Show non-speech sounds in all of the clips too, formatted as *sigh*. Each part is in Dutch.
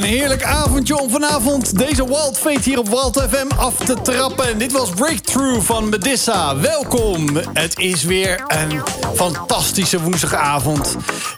een heerlijk avondje om vanavond deze Wild Fate hier op Wild FM af te trappen. Dit was Breakthrough van Medissa. Welkom. Het is weer een fantastische woensdagavond.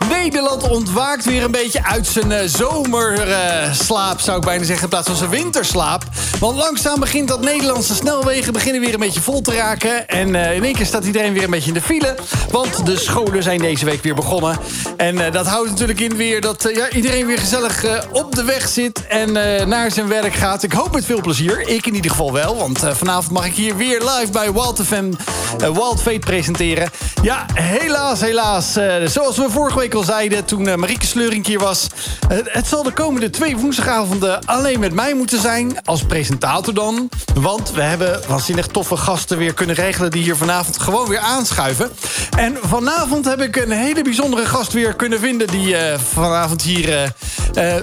Nederland ontwaakt weer een beetje uit zijn eh, zomerslaap, zou ik bijna zeggen, in plaats van zijn winterslaap. Want langzaam begint dat Nederlandse snelwegen beginnen weer een beetje vol te raken. En uh, in één keer staat iedereen weer een beetje in de file. Want de scholen zijn deze week weer begonnen. En uh, dat houdt natuurlijk in weer dat ja, iedereen weer gezellig op de weg zit en naar zijn werk gaat. Ik hoop met veel plezier. Ik in ieder geval wel, want vanavond mag ik hier weer live bij Wild FM Wild Fate presenteren. Ja, helaas, helaas. zoals we vorige week al zeiden toen Marieke Sleuring hier was... Het, zal de komende twee woensdagavonden alleen met mij moeten zijn. Als presentator dan. Want we hebben waanzinnig toffe gasten weer kunnen regelen... die hier vanavond gewoon weer aanschuiven. En vanavond heb ik een hele bijzondere gast weer kunnen vinden... die vanavond hier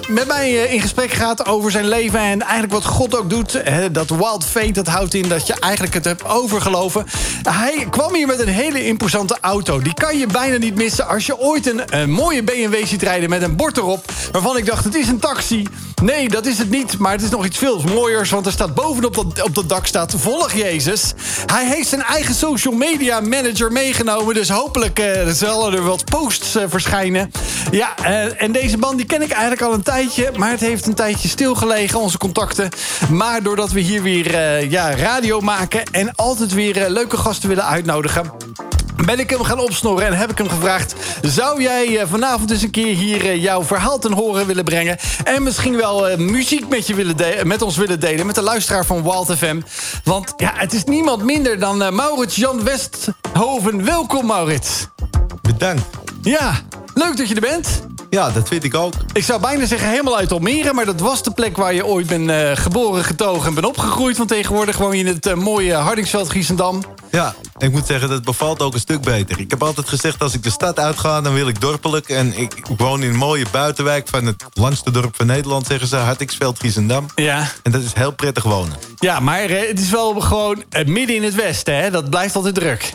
met mij in gesprek gaat over zijn leven... en eigenlijk wat God ook doet. dat wild fate, dat houdt in dat je eigenlijk het hebt overgeloven. Hij kwam hier met een hele imposante auto. Die kan je bijna niet missen als je ooit een, mooie BMW ziet rijden met een bord erop... waarvan ik dacht, het is een taxi. Nee, dat is het niet, maar het is nog iets veel mooiers... want er staat bovenop dat, op dat dak staat, volg Jezus. Hij heeft zijn eigen social media manager meegenomen... dus hopelijk uh, zullen er wat posts uh, verschijnen. Ja, uh, en deze man die ken ik eigenlijk al een tijdje... maar het heeft een tijdje stilgelegen, onze contacten. Maar doordat we hier weer ja, radio maken... en altijd weer leuke gasten willen uitnodigen ben ik hem gaan opsnorren en heb ik hem gevraagd... zou jij eh, vanavond eens een keer hier eh, jouw verhaal ten horen willen brengen... en misschien wel muziek met, je willen met ons willen delen... met de luisteraar van Wild FM. Want ja, het is niemand minder dan Maurits Jan Westhoven. Welkom, Maurits. Bedankt. Ja, leuk dat je er bent. Ja, dat vind ik ook. Ik zou bijna zeggen helemaal uit Almere... maar dat was de plek waar je ooit bent uh, geboren, getogen en bent opgegroeid. Want tegenwoordig woon je in het uh, mooie Hardingsveld, Giesendam. Ja, ik moet zeggen, dat bevalt ook een stuk beter. Ik heb altijd gezegd, als ik de stad uitga, dan wil ik dorpelijk. En ik, ik woon in een mooie buitenwijk van het langste dorp van Nederland, zeggen ze. Hardingsveld, Giesendam. Ja. En dat is heel prettig wonen. Ja, maar uh, het is wel gewoon midden in het westen, hè? Dat blijft altijd druk.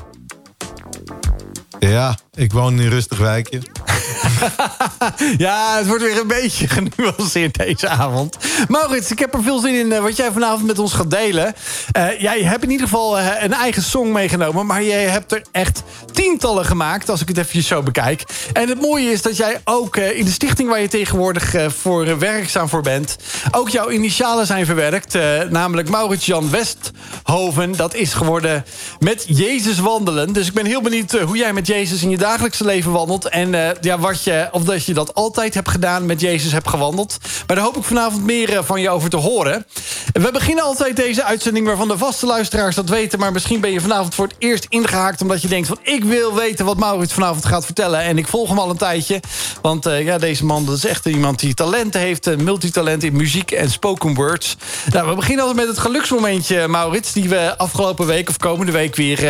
Ja, ik woon in een rustig wijkje. *laughs* *laughs* ja, het wordt weer een beetje *laughs* genuanceerd deze avond. Maurits, ik heb er veel zin in uh, wat jij vanavond met ons gaat delen. Uh, jij hebt in ieder geval uh, een eigen song meegenomen... maar jij hebt er echt tientallen gemaakt, als ik het even zo bekijk. En het mooie is dat jij ook in de stichting... waar je tegenwoordig voor werkzaam voor bent... ook jouw initialen zijn verwerkt. namelijk Maurits Jan Westhoven. Dat is geworden met Jezus wandelen. Dus ik ben heel benieuwd hoe jij met Jezus in je dagelijkse leven wandelt... en ja, wat je, of dat je dat altijd hebt gedaan, met Jezus hebt gewandeld. Maar daar hoop ik vanavond meer eh, van je over te horen. We beginnen altijd deze uitzending waarvan de vaste luisteraars dat weten... maar misschien ben je vanavond voor het eerst ingehaakt... omdat je denkt van ik wil weten wat Maurits vanavond gaat vertellen. En ik volg hem al een tijdje. Want uh, ja, deze man dat is echt iemand die talenten heeft. Een multitalent in muziek en spoken words. Nou, we beginnen altijd met het geluksmomentje, Maurits... die we afgelopen week of komende week weer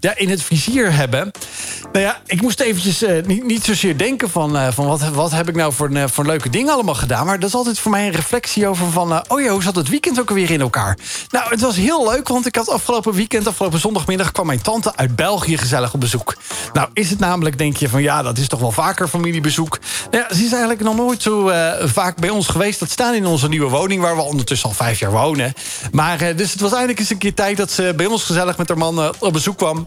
ja, in het vizier hebben. Nou ja, ik moest eventjes niet, niet zozeer denken van, uh, wat, wat heb ik nou voor, uh, voor leuke dingen allemaal gedaan. Maar dat is altijd voor mij een reflectie over van... Uh, oh ja, hoe zat het weekend ook alweer in elkaar? Nou, het was heel leuk, want ik had afgelopen weekend... afgelopen zondagmiddag kwam mijn tante uit België gezellig op bezoek. Nou, is het namelijk, denk je van ja, dat is toch wel vaker familiebezoek. Nou ja, ze is eigenlijk nog nooit zo vaak bij ons geweest. Dat staan in onze nieuwe woning, waar we ondertussen al vijf jaar wonen. Maar dus het was eigenlijk eens een keer tijd dat ze bij ons gezellig met haar man op bezoek kwam.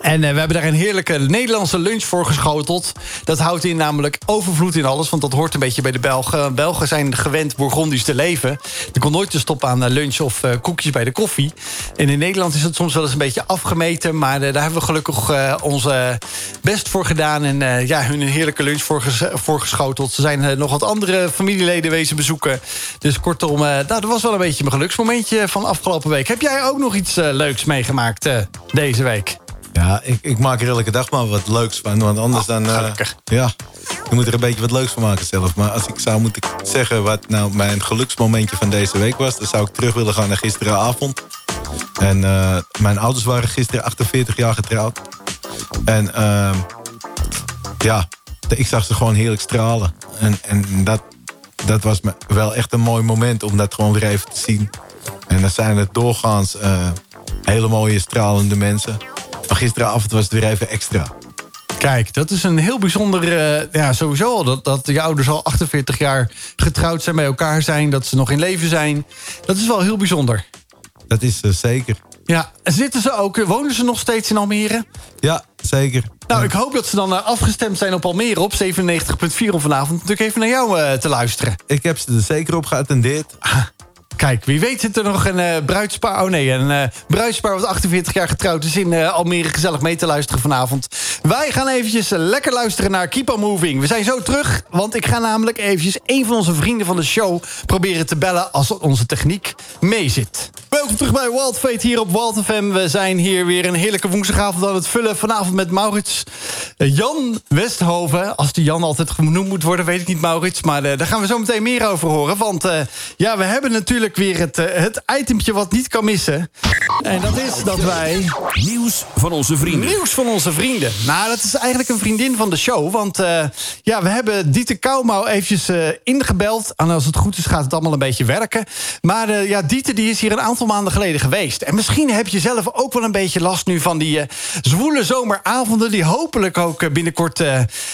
En uh, we hebben daar een heerlijke Nederlandse lunch voor geschoteld. Dat houdt in namelijk overvloed in alles. Want dat hoort een beetje bij de Belgen. Belgen zijn gewend Bourgondisch te leven. Er kon nooit te stoppen aan lunch of uh, koekjes bij de koffie. En in Nederland is het soms wel eens een beetje afgemeten. Maar daar hebben we gelukkig onze best voor gedaan. En ja, hun een heerlijke lunch voor, geschoteld. Ze zijn nog wat andere familieleden wezen bezoeken. Dus kortom, nou, dat was wel een beetje mijn geluksmomentje van afgelopen week. Heb jij ook nog iets leuks meegemaakt deze week? Ja, ik, ik maak er elke dag maar wat leuks van. Want anders dan... Uh, ja, je moet er een beetje wat leuks van maken zelf. Maar als ik zou moeten zeggen wat nou mijn geluksmomentje van deze week was... dan zou ik terug willen gaan naar gisteravond. En uh, mijn ouders waren gisteren 48 jaar getrouwd. En uh, ja, ik zag ze gewoon heerlijk stralen. En, en dat, dat was me wel echt een mooi moment om dat gewoon weer even te zien. En dan zijn het doorgaans hele mooie stralende mensen... Maar gisteravond was het weer even extra. Kijk, dat is een heel bijzonder... Uh, ja, sowieso al dat, dat je ouders al 48 jaar getrouwd zijn, bij elkaar zijn... dat ze nog in leven zijn. Dat is wel heel bijzonder. Dat is uh, zeker. Ja, zitten ze ook, wonen ze nog steeds in Almere? Ja, zeker. Nou, ik hoop dat ze dan uh, afgestemd zijn op Almere op 97.4 om vanavond natuurlijk even naar jou uh, te luisteren. Ik heb ze er zeker op geattendeerd. Kijk, wie weet zit er nog een uh, bruidspaar... Oh nee, een uh, bruidspaar wat 48 jaar getrouwd is in uh, Almere... gezellig mee te luisteren vanavond. Wij gaan eventjes lekker luisteren naar Keep On Moving. We zijn zo terug, want ik ga namelijk eventjes... een van onze vrienden van de show proberen te bellen... als onze techniek meezit. Welkom terug bij Wild Fate hier op Wild FM. We zijn hier weer een heerlijke woensdagavond aan het vullen. Vanavond met Maurits Jan Westhoven. Als die Jan altijd genoemd moet worden, weet ik niet, Maurits. Maar daar gaan we zo meteen meer over horen. Want ja, we hebben natuurlijk weer het, uh, het itempje wat niet kan missen. En dat is dat wij... Nieuws van onze vrienden. Nieuws van onze vrienden. Nou, dat is eigenlijk een vriendin van de show. Want uh, ja, we hebben Dieter Kouwmouw eventjes uh, ingebeld. En als het goed is, gaat het allemaal een beetje werken. Maar ja, Dieter die is hier een aantal maanden geleden geweest. En misschien heb je zelf ook wel een beetje last nu van die zwoele zomeravonden... die hopelijk ook binnenkort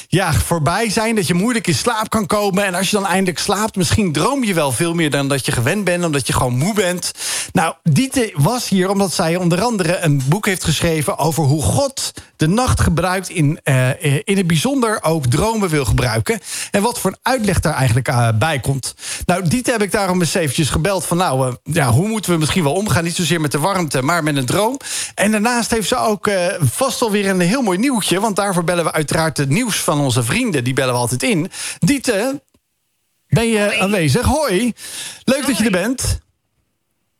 ja, voorbij zijn. Dat je moeilijk in slaap kan komen. En als je dan eindelijk slaapt, misschien droom je wel veel meer dan dat je gewend bent omdat je gewoon moe bent. Nou, Dieter was hier omdat zij onder andere een boek heeft geschreven... over hoe God de nacht gebruikt in, uh, in het bijzonder ook dromen wil gebruiken. En wat voor een uitleg daar eigenlijk uh, bij komt. Nou, Dieter heb ik daarom eens eventjes gebeld van... nou, ja, hoe moeten we misschien wel omgaan? Niet zozeer met de warmte, maar met een droom. En daarnaast heeft ze ook vast alweer een heel mooi nieuwtje... want daarvoor bellen we uiteraard het nieuws van onze vrienden. Die bellen we altijd in. Dieter, ben je Hoi. aanwezig? Hoi. Leuk Hoi. dat je er bent.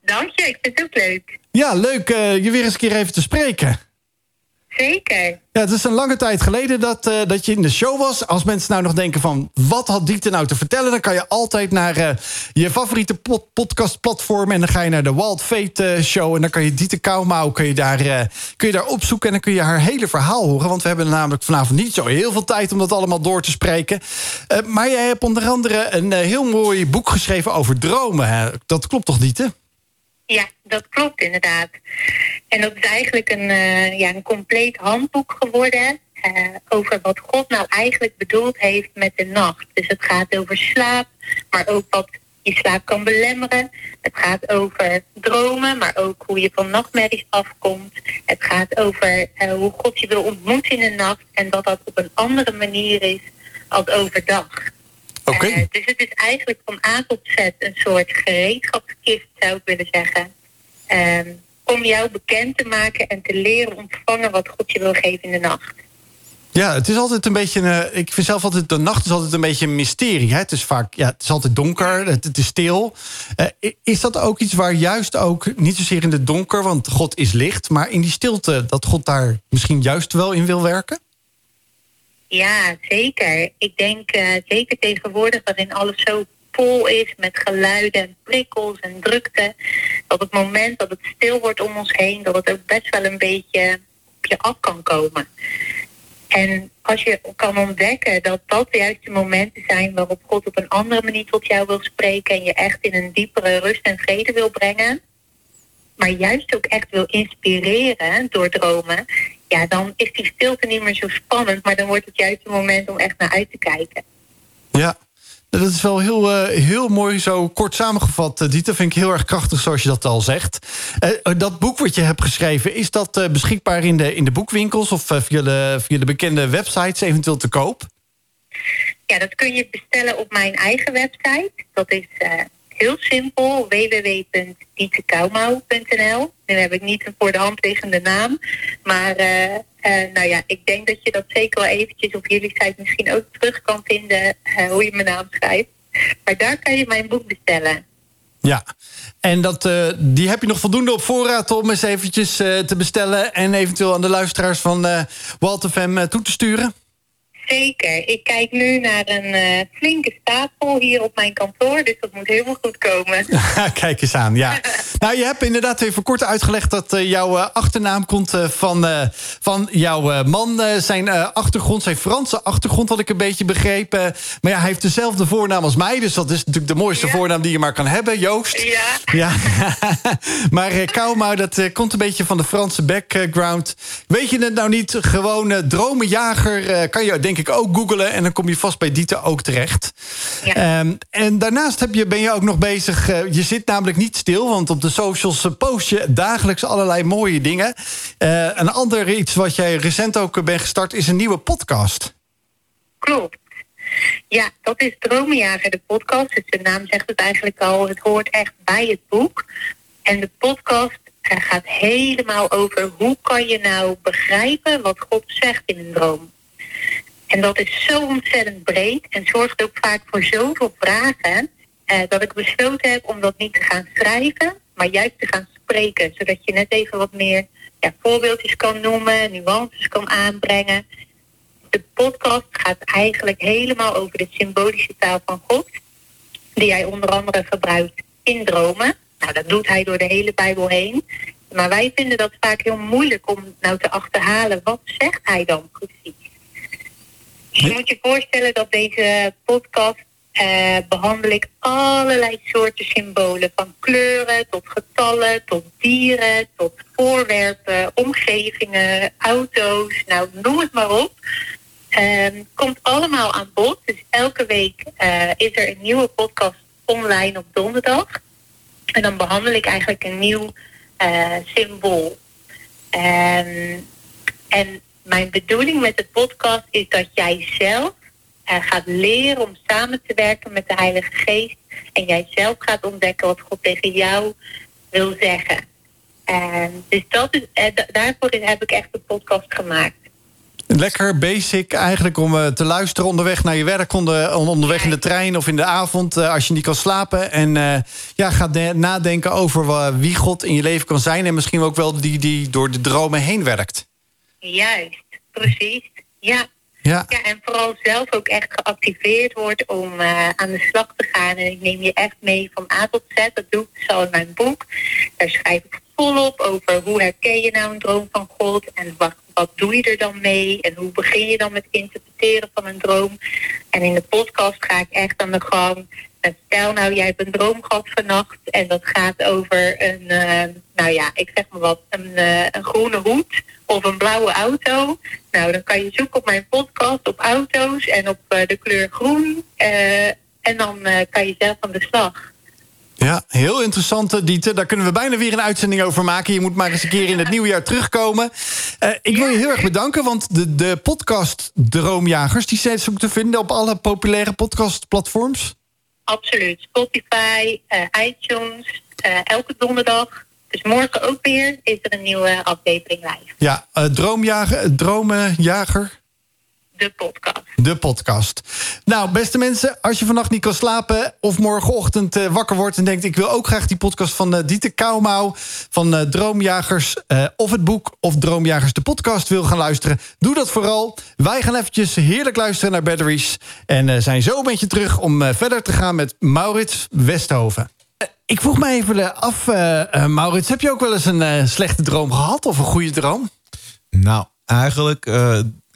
Dank je, ik vind het ook leuk. Ja, leuk uh, je weer eens een keer even te spreken. Zeker. Ja, het is een lange tijd geleden dat, uh, dat je in de show was. Als mensen nou nog denken van, wat had Dieter nou te vertellen... dan kan je altijd naar uh, je favoriete pod podcastplatform... en dan ga je naar de Wild Fate uh, show... en dan kan je Dieter Kouwmouw kun je daar, kun je daar opzoeken... en dan kun je haar hele verhaal horen. Want we hebben namelijk vanavond niet zo heel veel tijd... om dat allemaal door te spreken. maar jij hebt onder andere een heel mooi boek geschreven over dromen. Hè? Dat klopt toch, Dieter? Ja, dat klopt inderdaad. En dat is eigenlijk een, uh, ja, een compleet handboek geworden uh, over wat God nou eigenlijk bedoeld heeft met de nacht. Dus het gaat over slaap, maar ook wat je slaap kan belemmeren. Het gaat over dromen, maar ook hoe je van nachtmerries afkomt. Het gaat over uh, hoe God je wil ontmoeten in de nacht en dat dat op een andere manier is als overdag. Okay. Uh, dus het is eigenlijk van A tot Z een soort gereedschapskist, zou ik willen zeggen. Um, om jou bekend te maken en te leren ontvangen wat God je wil geven in de nacht. Ja, het is altijd een beetje. Uh, ik vind zelf altijd. De nacht is altijd een beetje een mysterie. Hè? Het is vaak. Ja, het is altijd donker. Het, het is stil. Uh, is dat ook iets waar juist ook. Niet zozeer in het donker, want God is licht. Maar in die stilte. dat God daar misschien juist wel in wil werken? Ja, zeker. Ik denk uh, zeker tegenwoordig waarin alles zo vol is met geluiden en prikkels en drukte. Dat het moment dat het stil wordt om ons heen, dat het ook best wel een beetje op je af kan komen. En als je kan ontdekken dat dat juist de momenten zijn waarop God op een andere manier tot jou wil spreken en je echt in een diepere rust en vrede wil brengen, maar juist ook echt wil inspireren door dromen, ja, dan is die stilte niet meer zo spannend, maar dan wordt het juist het moment om echt naar uit te kijken. Ja, dat is wel heel, uh, heel mooi zo kort samengevat, uh, Dieter. Vind ik heel erg krachtig zoals je dat al zegt. Uh, dat boek wat je hebt geschreven, is dat beschikbaar in de, in de boekwinkels... of via, de, via de bekende websites eventueel te koop? Ja, dat kun je bestellen op mijn eigen website. Dat is heel simpel, www.dietekouwmouw.nl. Nu heb ik niet een voor de hand liggende naam. Maar uh, uh, nou ja, ik denk dat je dat zeker wel eventjes op jullie site misschien ook terug kan vinden... Uh, hoe je mijn naam schrijft. Maar daar kan je mijn boek bestellen. Ja, en dat, die heb je nog voldoende op voorraad om eens eventjes te bestellen... en eventueel aan de luisteraars van Walter FM toe te sturen? Zeker. Ik kijk nu naar een uh, flinke stapel hier op mijn kantoor. Dus dat moet helemaal goed komen. *laughs* kijk eens aan, ja. *laughs* nou, je hebt inderdaad even kort uitgelegd... dat uh, jouw uh, achternaam komt van, van jouw man. zijn achtergrond, zijn Franse achtergrond, had ik een beetje begrepen. Maar ja, hij heeft dezelfde voornaam als mij. Dus dat is natuurlijk de mooiste ja. voornaam die je maar kan hebben, Joost. Ja. *laughs* ja. maar uh, dat komt een beetje van de Franse background. Weet je het nou niet? Gewoon dromenjager kan je denk ik ook googelen. En dan kom je vast bij Dieter ook terecht. Ja. Um, en daarnaast heb je, ben je ook nog bezig... Uh, je zit namelijk niet stil, want op de socials post je dagelijks allerlei mooie dingen. Uh, een ander iets wat jij recent ook bent gestart... is een nieuwe podcast. Klopt. Ja, dat is Dromenjager, de podcast. Dus de naam zegt het eigenlijk al. Het hoort echt bij het boek. En de podcast gaat helemaal over hoe kan je nou begrijpen wat God zegt in een droom. En dat is zo ontzettend breed en zorgt ook vaak voor zoveel vragen... Eh, dat ik besloten heb om dat niet te gaan schrijven, maar juist te gaan spreken. Zodat je net even wat meer ja, voorbeeldjes kan noemen, nuances kan aanbrengen. De podcast gaat eigenlijk helemaal over de symbolische taal van God... die hij onder andere gebruikt in dromen. Nou, dat doet hij door de hele Bijbel heen. Maar wij vinden dat vaak heel moeilijk om nou te achterhalen... wat zegt hij dan precies? Je moet je voorstellen dat deze podcast uh, behandel ik allerlei soorten symbolen. Van kleuren tot getallen, tot dieren, tot voorwerpen, omgevingen, auto's. Nou, noem het maar op. Um, komt allemaal aan bod. Dus elke week uh, is er een nieuwe podcast online op donderdag. En dan behandel ik eigenlijk een nieuw uh, symbool. Um, en mijn bedoeling met de podcast is dat jij zelf uh, gaat leren om samen te werken met de Heilige Geest. En jij zelf gaat ontdekken wat God tegen jou wil zeggen. En dus dat is, uh, daarvoor heb ik echt de podcast gemaakt. Lekker basic eigenlijk om uh, te luisteren onderweg naar je werk, onder, onderweg in de trein of in de avond uh, als je niet kan slapen. En uh, ja, ga nadenken over wie God in je leven kan zijn en misschien ook wel die die door de dromen heen werkt. Juist, precies. Ja. Ja. ja, en vooral zelf ook echt geactiveerd wordt om uh, aan de slag te gaan. En ik neem je echt mee van A tot Z. Dat doe ik dus al in mijn boek. Daar schrijf ik volop over hoe herken je nou een droom van God en wat, wat doe je er dan mee en hoe begin je dan met interpreteren van een droom. En in de podcast ga ik echt aan de gang. Stel nou, jij hebt een droom gehad vannacht en dat gaat over een, uh, nou ja, ik zeg maar wat, een, uh, een groene hoed of een blauwe auto. Nou, dan kan je zoeken op mijn podcast op auto's en op uh, de kleur groen. en dan kan je zelf aan de slag. Ja, heel interessant, Dieter. Daar kunnen we bijna weer een uitzending over maken. Je moet maar eens een keer in het *laughs* nieuwe jaar terugkomen. Uh, ik wil je heel erg bedanken, want de, de podcast Droomjagers... die zijn ook te vinden op alle populaire podcastplatforms. Absoluut. Spotify, uh, iTunes, uh, elke donderdag. Dus morgen ook weer is er een nieuwe aflevering live. Ja, Droomjager, Dromenjager de podcast. De podcast. Nou, beste mensen, als je vannacht niet kan slapen... of morgenochtend uh, wakker wordt en denkt... ik wil ook graag die podcast van uh, Dieter Kouwmouw... van uh, Droomjagers of het boek... of Droomjagers de podcast wil gaan luisteren... doe dat vooral. Wij gaan eventjes heerlijk luisteren naar Batteries... en zijn zo een beetje terug om verder te gaan met Maurits Westhoven. Ik vroeg me even af, Maurits... heb je ook wel eens een slechte droom gehad of een goede droom? Nou, eigenlijk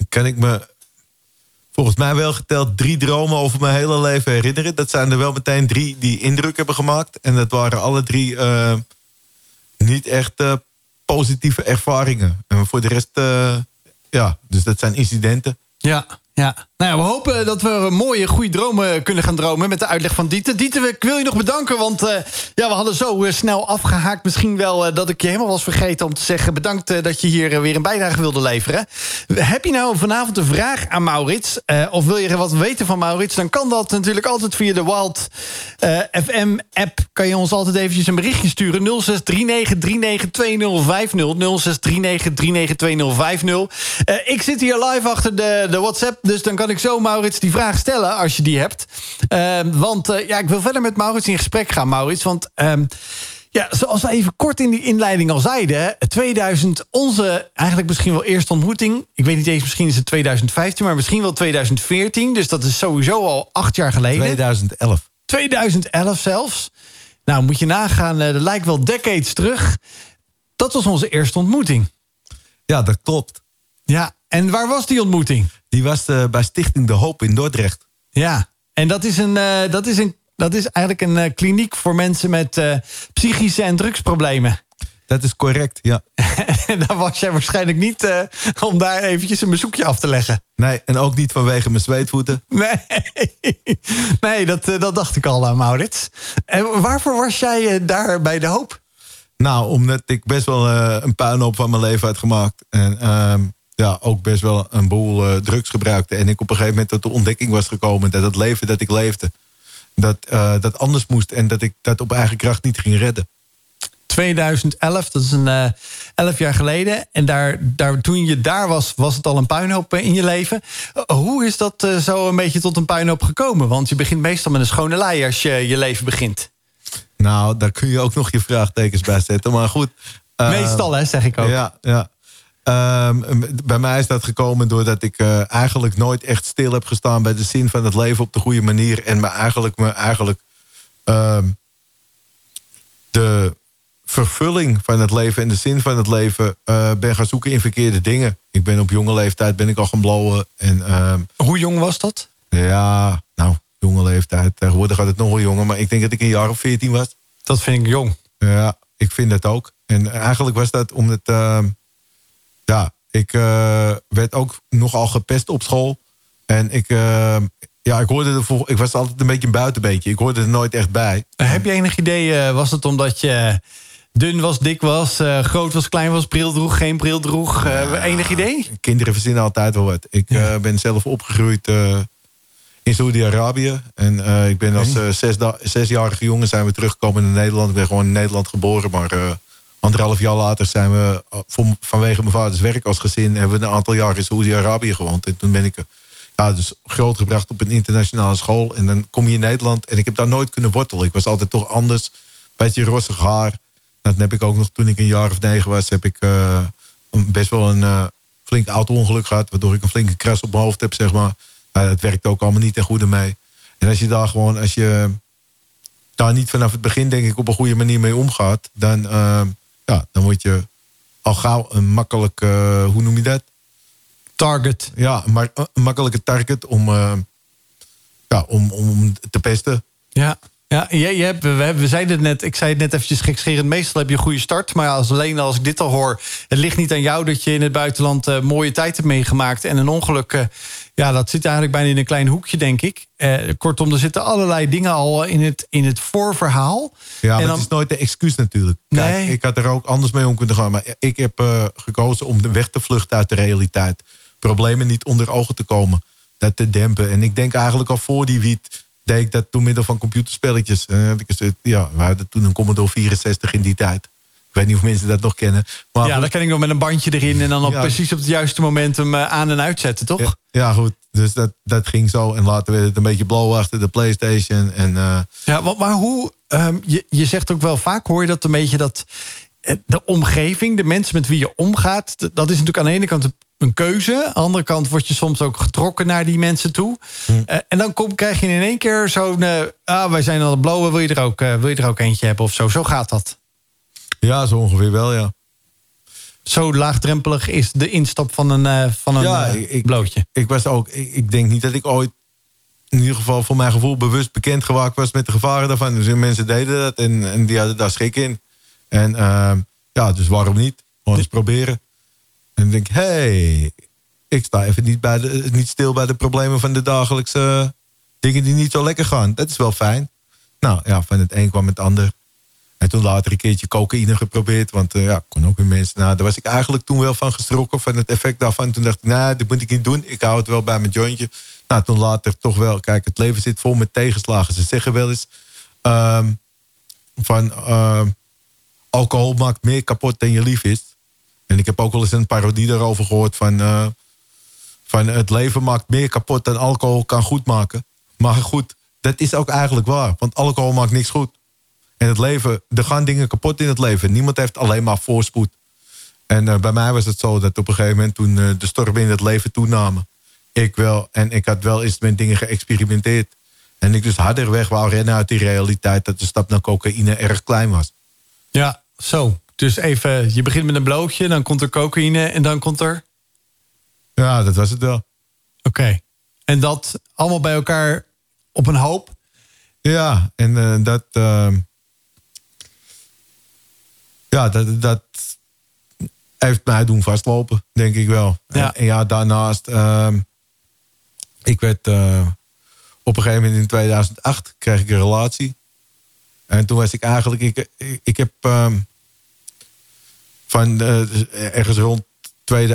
kan ik me volgens mij wel geteld drie dromen over mijn hele leven herinneren. Dat zijn er wel meteen drie die indruk hebben gemaakt. En dat waren alle drie uh, niet echt uh, positieve ervaringen. En voor de rest, uh, ja, dus dat zijn incidenten. Ja, ja. Nou ja, we hopen dat we mooie, goede dromen kunnen gaan dromen... met de uitleg van Dieter. Dieter, ik wil je nog bedanken, want uh, ja, we hadden zo uh, snel afgehaakt. Misschien wel uh, dat ik je helemaal was vergeten om te zeggen... bedankt dat je hier weer een bijdrage wilde leveren. Heb je nou vanavond een vraag aan Maurits... of wil je wat weten van Maurits... dan kan dat natuurlijk altijd via de Wild FM-app. Kan je ons altijd eventjes een berichtje sturen. 0639392050. 0639392050. ik zit hier live achter de, de WhatsApp, dus dan kan kan ik zo Maurits die vraag stellen als je die hebt. Uh, want uh, ja, ik wil verder met Maurits in gesprek gaan, Maurits. Want uh, Ja, zoals we even kort in die inleiding al zeiden... 2000, onze eigenlijk misschien wel eerste ontmoeting... ik weet niet eens, misschien is het 2015... maar misschien wel 2014, dus dat is sowieso al acht jaar geleden. 2011. 2011 zelfs. Nou, moet je nagaan, dat lijkt wel decades terug. Dat was onze eerste ontmoeting. Ja, dat klopt. Ja, en waar was die ontmoeting? Die was uh, bij Stichting De Hoop in Dordrecht. Ja, en dat is, een, uh, dat is, een, dat is eigenlijk een uh, kliniek voor mensen met psychische en drugsproblemen. Dat is correct, ja. en *laughs* daar was jij waarschijnlijk niet om daar eventjes een bezoekje af te leggen. Nee, en ook niet vanwege mijn zweetvoeten. Nee, *laughs* nee dat, dat dacht ik al aan Maurits. En waarvoor was jij daar bij De Hoop? Nou, omdat ik best wel een puinhoop van mijn leven had gemaakt. En ehm, ja, ook best wel een boel uh, drugs gebruikte. En ik op een gegeven moment tot de ontdekking was gekomen... dat het leven dat ik leefde, dat, uh, dat anders moest... en dat ik dat op eigen kracht niet ging redden. 2011, dat is een uh, elf jaar geleden. En daar, daar, toen je daar was, was het al een puinhoop in je leven. hoe is dat zo een beetje tot een puinhoop gekomen? Want je begint meestal met een schone lei als je je leven begint. Nou, daar kun je ook nog je vraagtekens bij zetten. Maar goed. meestal, hè, zeg ik ook. Ja, ja. Um, bij mij is dat gekomen doordat ik uh, eigenlijk nooit echt stil heb gestaan bij de zin van het leven op de goede manier. En me eigenlijk, me eigenlijk um, de vervulling van het leven en de zin van het leven uh, ben gaan zoeken in verkeerde dingen. Ik ben op jonge leeftijd ben ik al gaan blowen. En, um, Hoe jong was dat? Ja, nou, jonge leeftijd. Tegenwoordig gaat het nog wel jonger, maar ik denk dat ik een jaar of veertien was. Dat vind ik jong. Ja, ik vind dat ook. En eigenlijk was dat omdat ja, ik uh, werd ook nogal gepest op school. En ik, uh, ja, ik hoorde er ik was altijd een beetje een buitenbeentje. Ik hoorde er nooit echt bij. Heb je enig idee, uh, was het omdat je dun was, dik was, groot was, klein was, bril droeg, geen bril droeg? Ja, enig idee? Kinderen verzinnen altijd wel wat. Ik ja. ben zelf opgegroeid in Saudi-Arabië. En ik ben als zes zesjarige jongen zijn we teruggekomen naar Nederland. Ik ben gewoon in Nederland geboren, maar Anderhalf jaar later zijn we eh, vanwege mijn vaders werk als gezin... hebben we een aantal jaar in Saoedi-Arabië gewoond. En toen ben ik ja, dus grootgebracht op een internationale school. En dan kom je in Nederland en ik heb daar nooit kunnen wortelen. Ik was altijd toch anders. Beetje rossig haar. Dat heb ik ook nog toen ik een jaar of negen was... heb ik uh, best wel een flink auto-ongeluk gehad... waardoor ik een flinke kras op mijn hoofd heb, zeg maar. Uh, dat werkt ook allemaal niet ten goede mee. En als je daar gewoon... als je daar niet vanaf het begin, denk ik, op een goede manier mee omgaat... dan ja, dan word je al gauw een makkelijk, uh, hoe noem je dat? Target. Ja, maar een makkelijke target om, uh, ja, om, om te pesten. Ja. Ja, je, je hebt, we, we zeiden het net, ik zei het net eventjes gekscherend. Meestal heb je een goede start. Maar als, alleen als ik dit al hoor... het ligt niet aan jou dat je in het buitenland mooie tijd hebt meegemaakt... en een ongeluk, ja, dat zit eigenlijk bijna in een klein hoekje, denk ik. Uh, kortom, er zitten allerlei dingen al in het, in het voorverhaal. Ja, maar dan, het is nooit de excuus natuurlijk. Kijk, nee. ik had er ook anders mee om kunnen gaan. Maar ik heb gekozen om de weg te vluchten uit de realiteit. Problemen niet onder ogen te komen. Dat te dempen. En ik denk eigenlijk al voor die wiet deed ik dat door middel van computerspelletjes. Uh, ja, we hadden toen een Commodore 64 in die tijd. Ik weet niet of mensen dat nog kennen. Maar ja, dan kan ik nog met een bandje erin... en dan op precies op het juiste moment hem uh, aan en uitzetten, toch? Ja, ja, goed. Dus dat, dat ging zo. En later werd het een beetje blauw achter de Playstation. En, uh... Ja, maar hoe... Um, je, je zegt ook wel vaak, hoor je dat een beetje... dat de omgeving, de mensen met wie je omgaat... dat is natuurlijk aan de ene kant een keuze. Aan de andere kant word je soms ook getrokken naar die mensen toe. Hm. Uh, en dan kom, krijg je in één keer zo'n... Uh, ah, wij zijn al blauwe, wil je, er ook, wil je er ook eentje hebben of zo? Zo gaat dat. Ja, zo ongeveer wel, ja. Zo laagdrempelig is de instap van een, van een ja, ik, blootje. Ik, was ook, ik, ik, denk niet dat ik ooit... in ieder geval voor mijn gevoel bewust bekend gemaakt was... met de gevaren daarvan. Dus mensen deden dat en, en die hadden daar schik in. En ja, dus waarom niet? Gewoon eens proberen. En denk, hé, hey, ik sta even niet, bij de, niet stil bij de problemen van de dagelijkse dingen die niet zo lekker gaan. Dat is wel fijn. Nou ja, van het een kwam het ander. En toen later een keertje cocaïne geprobeerd. Want uh, ja, kon ook weer mensen. Nou, daar was ik eigenlijk toen wel van geschrokken. Van het effect daarvan. Toen dacht ik, nou, dit moet ik niet doen. Ik hou het wel bij mijn jointje. Nou, toen later toch wel. Kijk, het leven zit vol met tegenslagen. Ze zeggen wel eens. Um, van uh, alcohol maakt meer kapot dan je lief is. En ik heb ook wel eens een parodie daarover gehoord van... Uh, van het leven maakt meer kapot dan alcohol kan goed maken. Maar goed, dat is ook eigenlijk waar. Want alcohol maakt niks goed. En het leven, er gaan dingen kapot in het leven. Niemand heeft alleen maar voorspoed. En uh, bij mij was het zo dat op een gegeven moment toen uh, de stormen in het leven toenamen. Ik wel. En ik had wel eens met dingen geëxperimenteerd. En ik dus harder weg wou rennen uit die realiteit dat de stap naar cocaïne erg klein was. Ja, zo. Dus even, je begint met een blootje, dan komt er cocaïne en dan komt er... Ja, dat was het wel. Oké. En dat allemaal bij elkaar op een hoop? Ja, en uh, dat... Uh, ja, dat, dat heeft mij doen vastlopen, denk ik wel. Ja. En, ja, daarnaast... Uh, ik werd... Uh, op een gegeven moment in 2008 kreeg ik een relatie. En toen was ik eigenlijk... Ik, ik, ik heb um, van ergens rond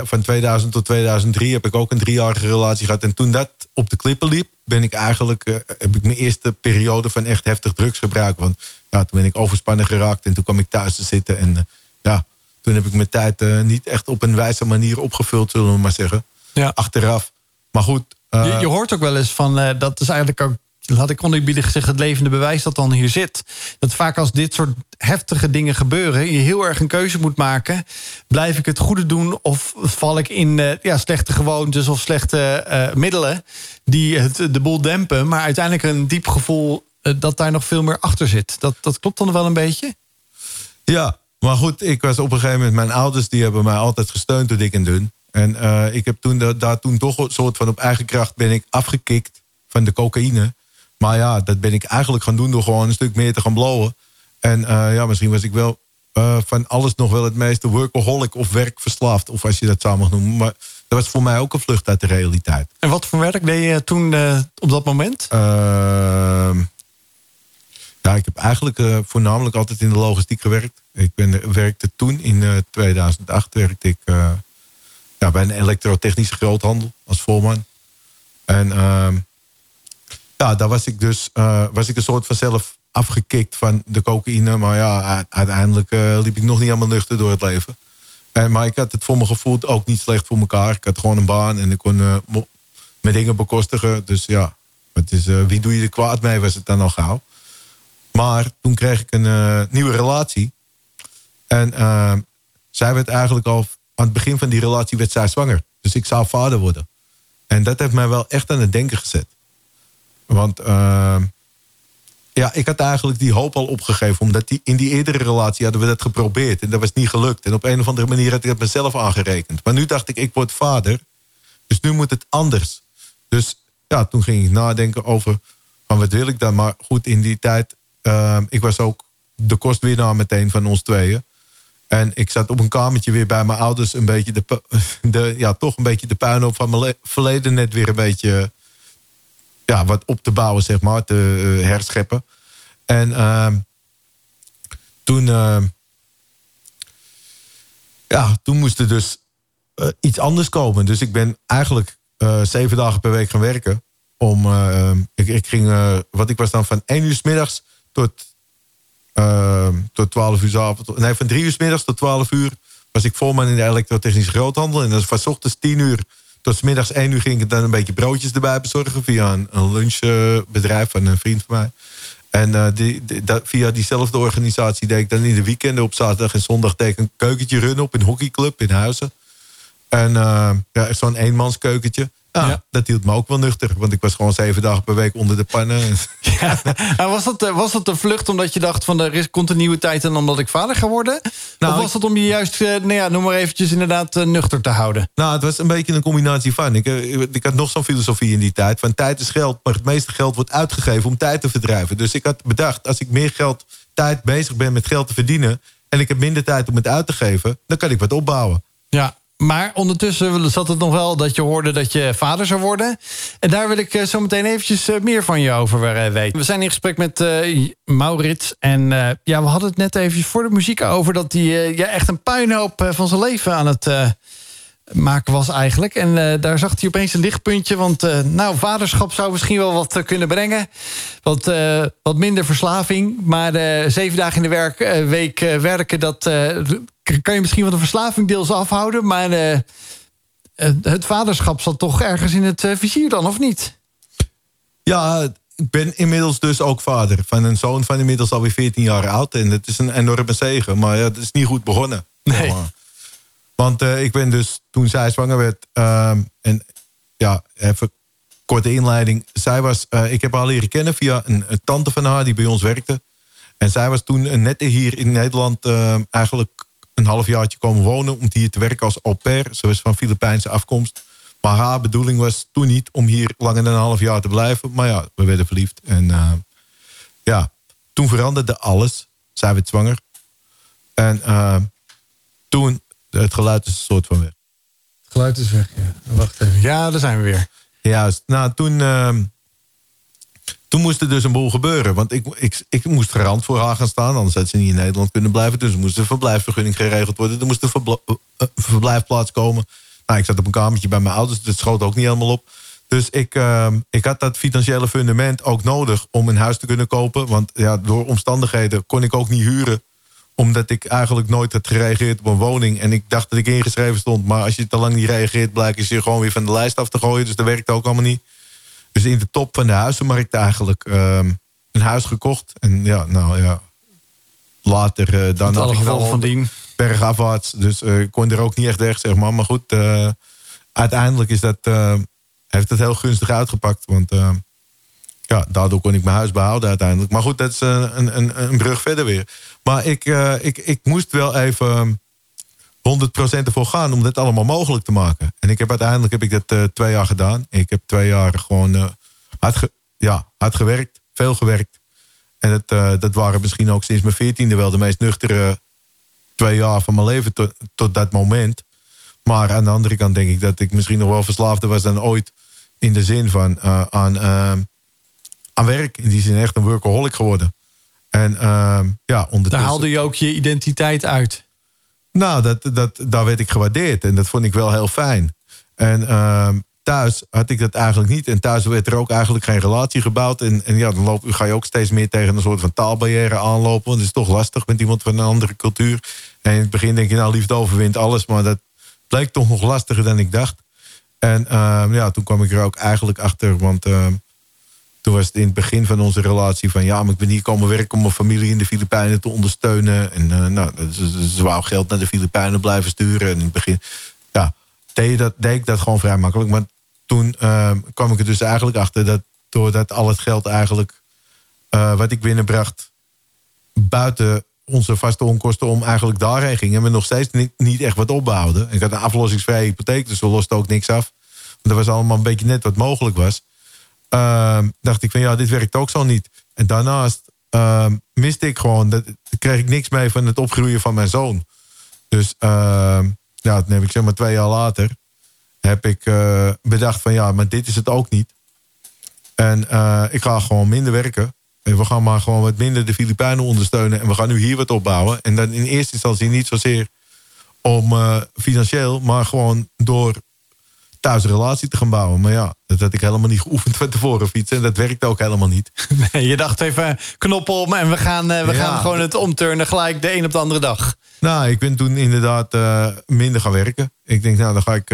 van 2000 tot 2003 heb ik ook een driejarige relatie gehad. En toen dat op de klippen liep, ben ik eigenlijk, uh, heb ik mijn eerste periode van echt heftig drugsgebruik. Want ja, toen ben ik overspannen geraakt en toen kwam ik thuis te zitten. En uh, ja, toen heb ik mijn tijd uh, niet echt op een wijze manier opgevuld, zullen we maar zeggen. Ja. Achteraf. Maar goed. Je, je, hoort ook wel eens van, dat is eigenlijk ook had ik oneerbiedig gezegd, het levende bewijs dat dan hier zit. Dat vaak als dit soort heftige dingen gebeuren... je heel erg een keuze moet maken. Blijf ik het goede doen of val ik in uh, ja, slechte gewoontes... of slechte uh, middelen die het, de boel dempen... maar uiteindelijk een diep gevoel dat daar nog veel meer achter zit. Dat, dat klopt dan wel een beetje? Ja, maar goed, ik was op een gegeven moment... mijn ouders die hebben mij altijd gesteund door dik en dun. En ik heb toen, daar toen toch een soort van op eigen kracht ben ik afgekikt van de cocaïne... Maar ja, dat ben ik eigenlijk gaan doen door gewoon een stuk meer te gaan blowen. En uh, ja, misschien was ik wel uh, van alles nog wel het meeste workaholic of werkverslaafd. Of als je dat zou mag noemen. Maar dat was voor mij ook een vlucht uit de realiteit. En wat voor werk deed je toen op dat moment? Ja, ik heb eigenlijk voornamelijk altijd in de logistiek gewerkt. Ik ben, werkte toen in 2008 werkte ik ja, bij een elektrotechnische groothandel als voorman. En ehm, ja, daar was ik dus was ik een soort van zelf afgekikt van de cocaïne. Maar ja, uiteindelijk liep ik nog niet helemaal nuchter door het leven. En, maar ik had het voor mijn gevoel ook niet slecht voor elkaar. Ik had gewoon een baan en ik kon mijn dingen bekostigen. Dus ja, het is, wie doe je er kwaad mee, was het dan al gauw. Maar toen kreeg ik een nieuwe relatie. En zij werd eigenlijk al aan het begin van die relatie werd zij zwanger. Dus ik zou vader worden. En dat heeft mij wel echt aan het denken gezet. Want uh, ja, ik had eigenlijk die hoop al opgegeven. Omdat die, in die eerdere relatie hadden we dat geprobeerd. En dat was niet gelukt. En op een of andere manier had ik het mezelf aangerekend. Maar nu dacht ik, ik word vader. Dus nu moet het anders. Dus ja, toen ging ik nadenken over... van wat wil ik dan? Maar goed, in die tijd... Uh, ik was ook de kostwinnaar meteen van ons tweeën. En ik zat op een kamertje weer bij mijn ouders... een beetje de, *laughs* de ja, toch een beetje de puinhoop van mijn verleden net weer een beetje ja, wat op te bouwen, zeg maar, te uh, herscheppen. En uh, toen, uh, ja, toen moest er dus uh, iets anders komen. Dus ik ben eigenlijk zeven dagen per week gaan werken. Om, ik, ik ging, wat ik was dan van één uur s middags tot, tot 12 uur s avonds. Nee, van drie uur s middags tot 12 uur was ik voorman in de elektrotechnische groothandel. En dat was van ochtends 10 uur tot middags één uur ging ik dan een beetje broodjes erbij bezorgen... via een, lunchbedrijf van een vriend van mij. En uh, die, die, dat, via diezelfde organisatie deed ik dan in de weekenden... op zaterdag en zondag deed ik een keukentje runnen op een hockeyclub in Huizen. En uh, ja, zo'n eenmanskeukentje. Ja, ja, dat hield me ook wel nuchter. Want ik was gewoon zeven dagen per week onder de pannen. *laughs* Ja. was, dat, eh, was dat een vlucht omdat je dacht van er komt een nieuwe tijd... en omdat ik vader ga worden? Nou, of was dat om je juist, eh, nou ja, noem maar eventjes inderdaad uh, nuchter te houden? Nou, het was een beetje een combinatie van. Ik, ik had nog zo'n filosofie in die tijd. Van tijd is geld, maar het meeste geld wordt uitgegeven om tijd te verdrijven. Dus ik had bedacht, als ik meer geld, tijd bezig ben met geld te verdienen... en ik heb minder tijd om het uit te geven, dan kan ik wat opbouwen. Ja, maar ondertussen zat het nog wel dat je hoorde dat je vader zou worden. En daar wil ik eh, zo meteen eventjes eh, meer van je over eh, weten. We zijn in gesprek met Maurits. En ja, we hadden het net even voor de muziek over... dat hij ja, echt een puinhoop van zijn leven aan het maken was eigenlijk. En daar zag hij opeens een lichtpuntje. Want nou, vaderschap zou misschien wel wat kunnen brengen. Wat, wat minder verslaving. Maar zeven dagen in de werk, week werken... dat kan je misschien van de verslaving deels afhouden... maar het vaderschap zat toch ergens in het vizier dan, of niet? Ja, ik ben inmiddels dus ook vader van een zoon van inmiddels alweer 14 jaar oud. En het is een enorme zegen, maar ja, het is niet goed begonnen. Nee. Want uh, ik ben dus, toen zij zwanger werd... Um, en ja, even korte inleiding. Zij was, uh, ik heb haar leren kennen via een, tante van haar die bij ons werkte. En zij was toen net hier in Nederland uh, eigenlijk een halfjaartje komen wonen... om hier te werken als au pair. Ze was van Filipijnse afkomst. Maar haar bedoeling was toen niet om hier langer dan een half jaar te blijven. Maar ja, we werden verliefd. En uh, ja, toen veranderde alles. Zij werd zwanger. En toen, het geluid is een soort van weg. Het geluid is weg, ja. Wacht even. Ja, daar zijn we weer. Juist. Nou, toen, uh, toen moest er dus een boel gebeuren. Want ik, ik, ik moest garant voor haar gaan staan. Anders had ze niet in Nederland kunnen blijven. Dus er moest een verblijfsvergunning geregeld worden. Er moest een verbl uh, verblijfplaats komen. Nou, ik zat op een kamertje bij mijn ouders, het schoot ook niet helemaal op. Dus ik, uh, ik had dat financiële fundament ook nodig om een huis te kunnen kopen. Want ja, door omstandigheden kon ik ook niet huren. Omdat ik eigenlijk nooit had gereageerd op een woning. En ik dacht dat ik ingeschreven stond. Maar als je te lang niet reageert, blijkt je gewoon weer van de lijst af te gooien. Dus dat werkt ook allemaal niet. Dus in de top van de huizenmarkt eigenlijk uh, een huis gekocht. En ja, nou ja, later uh, dan had ik wel van dien bergafwaarts. Dus uh, ik kon er ook niet echt weg, zeg maar. Maar goed, uh, uiteindelijk is dat, heeft het heel gunstig uitgepakt. Want ja, daardoor kon ik mijn huis behouden uiteindelijk. Maar goed, dat is een, een, een brug verder weer. Maar ik, ik, ik moest wel even 100% ervoor gaan om dit allemaal mogelijk te maken. En ik heb uiteindelijk heb ik dat twee jaar gedaan. Ik heb twee jaar gewoon hard, ja, hard gewerkt, veel gewerkt. En dat, dat waren misschien ook sinds mijn veertiende wel de meest nuchtere twee jaar van mijn leven tot, tot dat moment. Maar aan de andere kant denk ik dat ik misschien nog wel verslaafder was dan ooit. In de zin van aan, uh, aan werk. In die zin echt een workaholic geworden. En uh, ja, ondertussen... Daar haalde je ook je identiteit uit? Nou, dat, dat, daar werd ik gewaardeerd. En dat vond ik wel heel fijn. En ehm, thuis had ik dat eigenlijk niet. En thuis werd er ook eigenlijk geen relatie gebouwd. En, en ja, dan loop, ga je ook steeds meer tegen een soort van taalbarrière aanlopen. Want het is toch lastig met iemand van een andere cultuur. En in het begin denk je, nou, liefde overwint alles. Maar dat bleek toch nog lastiger dan ik dacht. En uh, ja, toen kwam ik er ook eigenlijk achter. Want uh, toen was het in het begin van onze relatie van... ja, maar ik ben hier komen werken om mijn familie in de Filipijnen te ondersteunen. En uh, nou, wou geld naar de Filipijnen blijven sturen. En in het begin ja, deed, dat, deed ik dat gewoon vrij makkelijk. Maar toen ehm, kwam ik er dus eigenlijk achter... dat doordat al het geld eigenlijk eh, wat ik binnenbracht... buiten onze vaste onkosten om eigenlijk daarheen gingen. En we nog steeds niet, niet echt wat opbouwden. Ik had een aflossingsvrije hypotheek, dus we losten ook niks af. Dat was allemaal een beetje net wat mogelijk was. Uh, dacht ik van ja, dit werkt ook zo niet. En daarnaast uh, miste ik gewoon, dat, kreeg ik niks mee van het opgroeien van mijn zoon. Dus uh, ja, dan heb ik zeg maar twee jaar later, heb ik uh, bedacht van ja, maar dit is het ook niet. En uh, ik ga gewoon minder werken. En we gaan maar gewoon wat minder de Filipijnen ondersteunen. En we gaan nu hier wat opbouwen. En dan in eerste instantie niet zozeer om uh, financieel, maar gewoon door thuis een relatie te gaan bouwen. Maar ja, dat had ik helemaal niet geoefend van tevoren fietsen. En dat werkte ook helemaal niet. *laughs* Nee, je dacht even knop om en we gaan, uh, we ja. gaan gewoon het omturnen gelijk de een op de andere dag. Nou, ik ben toen inderdaad uh, minder gaan werken. Ik denk, nou, dan ga ik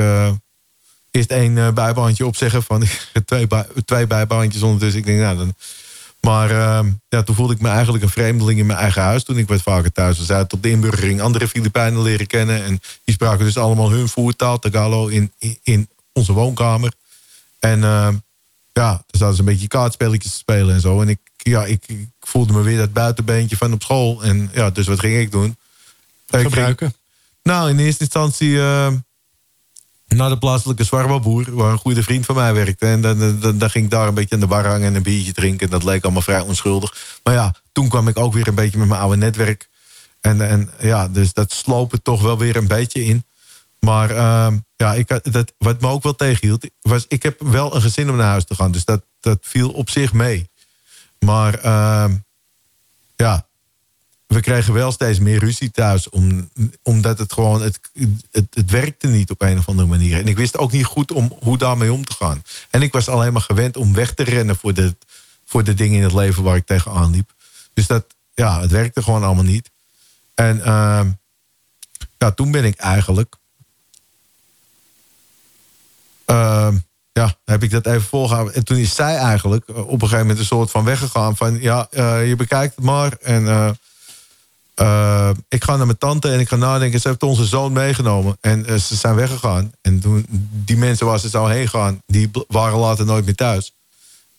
eerst één bijbaantje opzeggen. Van *laughs* twee, bij, twee bijbaantjes ondertussen. Ik denk, nou, dan maar uh, ja, toen voelde ik me eigenlijk een vreemdeling in mijn eigen huis. Toen ik wat vaker thuis was. Uit op de inburgering andere Filipijnen leren kennen. En die spraken dus allemaal hun voertaal, Tagalog, in, in onze woonkamer. En uh, ja, toen zaten ze een beetje kaartspelletjes te spelen en zo. En ik, ja, ik, ik, voelde me weer dat buitenbeentje van op school. En ja, dus wat ging ik doen? Gebruiken? Ging, nou, in eerste instantie... Uh, naar de plaatselijke zwarbaboer, waar een goede vriend van mij werkte. En dan, dan, dan, ging ik daar een beetje aan de bar hangen en een biertje drinken. Dat leek allemaal vrij onschuldig. Maar ja, toen kwam ik ook weer een beetje met mijn oude netwerk. En, en ja, dus dat sloop het toch wel weer een beetje in. Maar uh, ja, ik, dat, wat me ook wel tegenhield, was ik heb wel een gezin om naar huis te gaan. Dus dat, dat viel op zich mee. Maar uh, ja, we kregen wel steeds meer ruzie thuis. Om, omdat het gewoon, het, het, het, werkte niet op een of andere manier. En ik wist ook niet goed om, hoe daarmee om te gaan. En ik was alleen maar gewend om weg te rennen voor de, voor de dingen in het leven waar ik tegenaan liep. Dus dat, ja, het werkte gewoon allemaal niet. En uh, ja, toen ben ik eigenlijk... Uh, ja, heb ik dat even volgehouden. En toen is zij eigenlijk op een gegeven moment een soort van weggegaan. Van ja, je bekijkt het maar. En uh, ik ga naar mijn tante en ik ga nadenken. Ze heeft onze zoon meegenomen. En ze zijn weggegaan. En toen die mensen waar ze zou heen gaan... die waren later nooit meer thuis.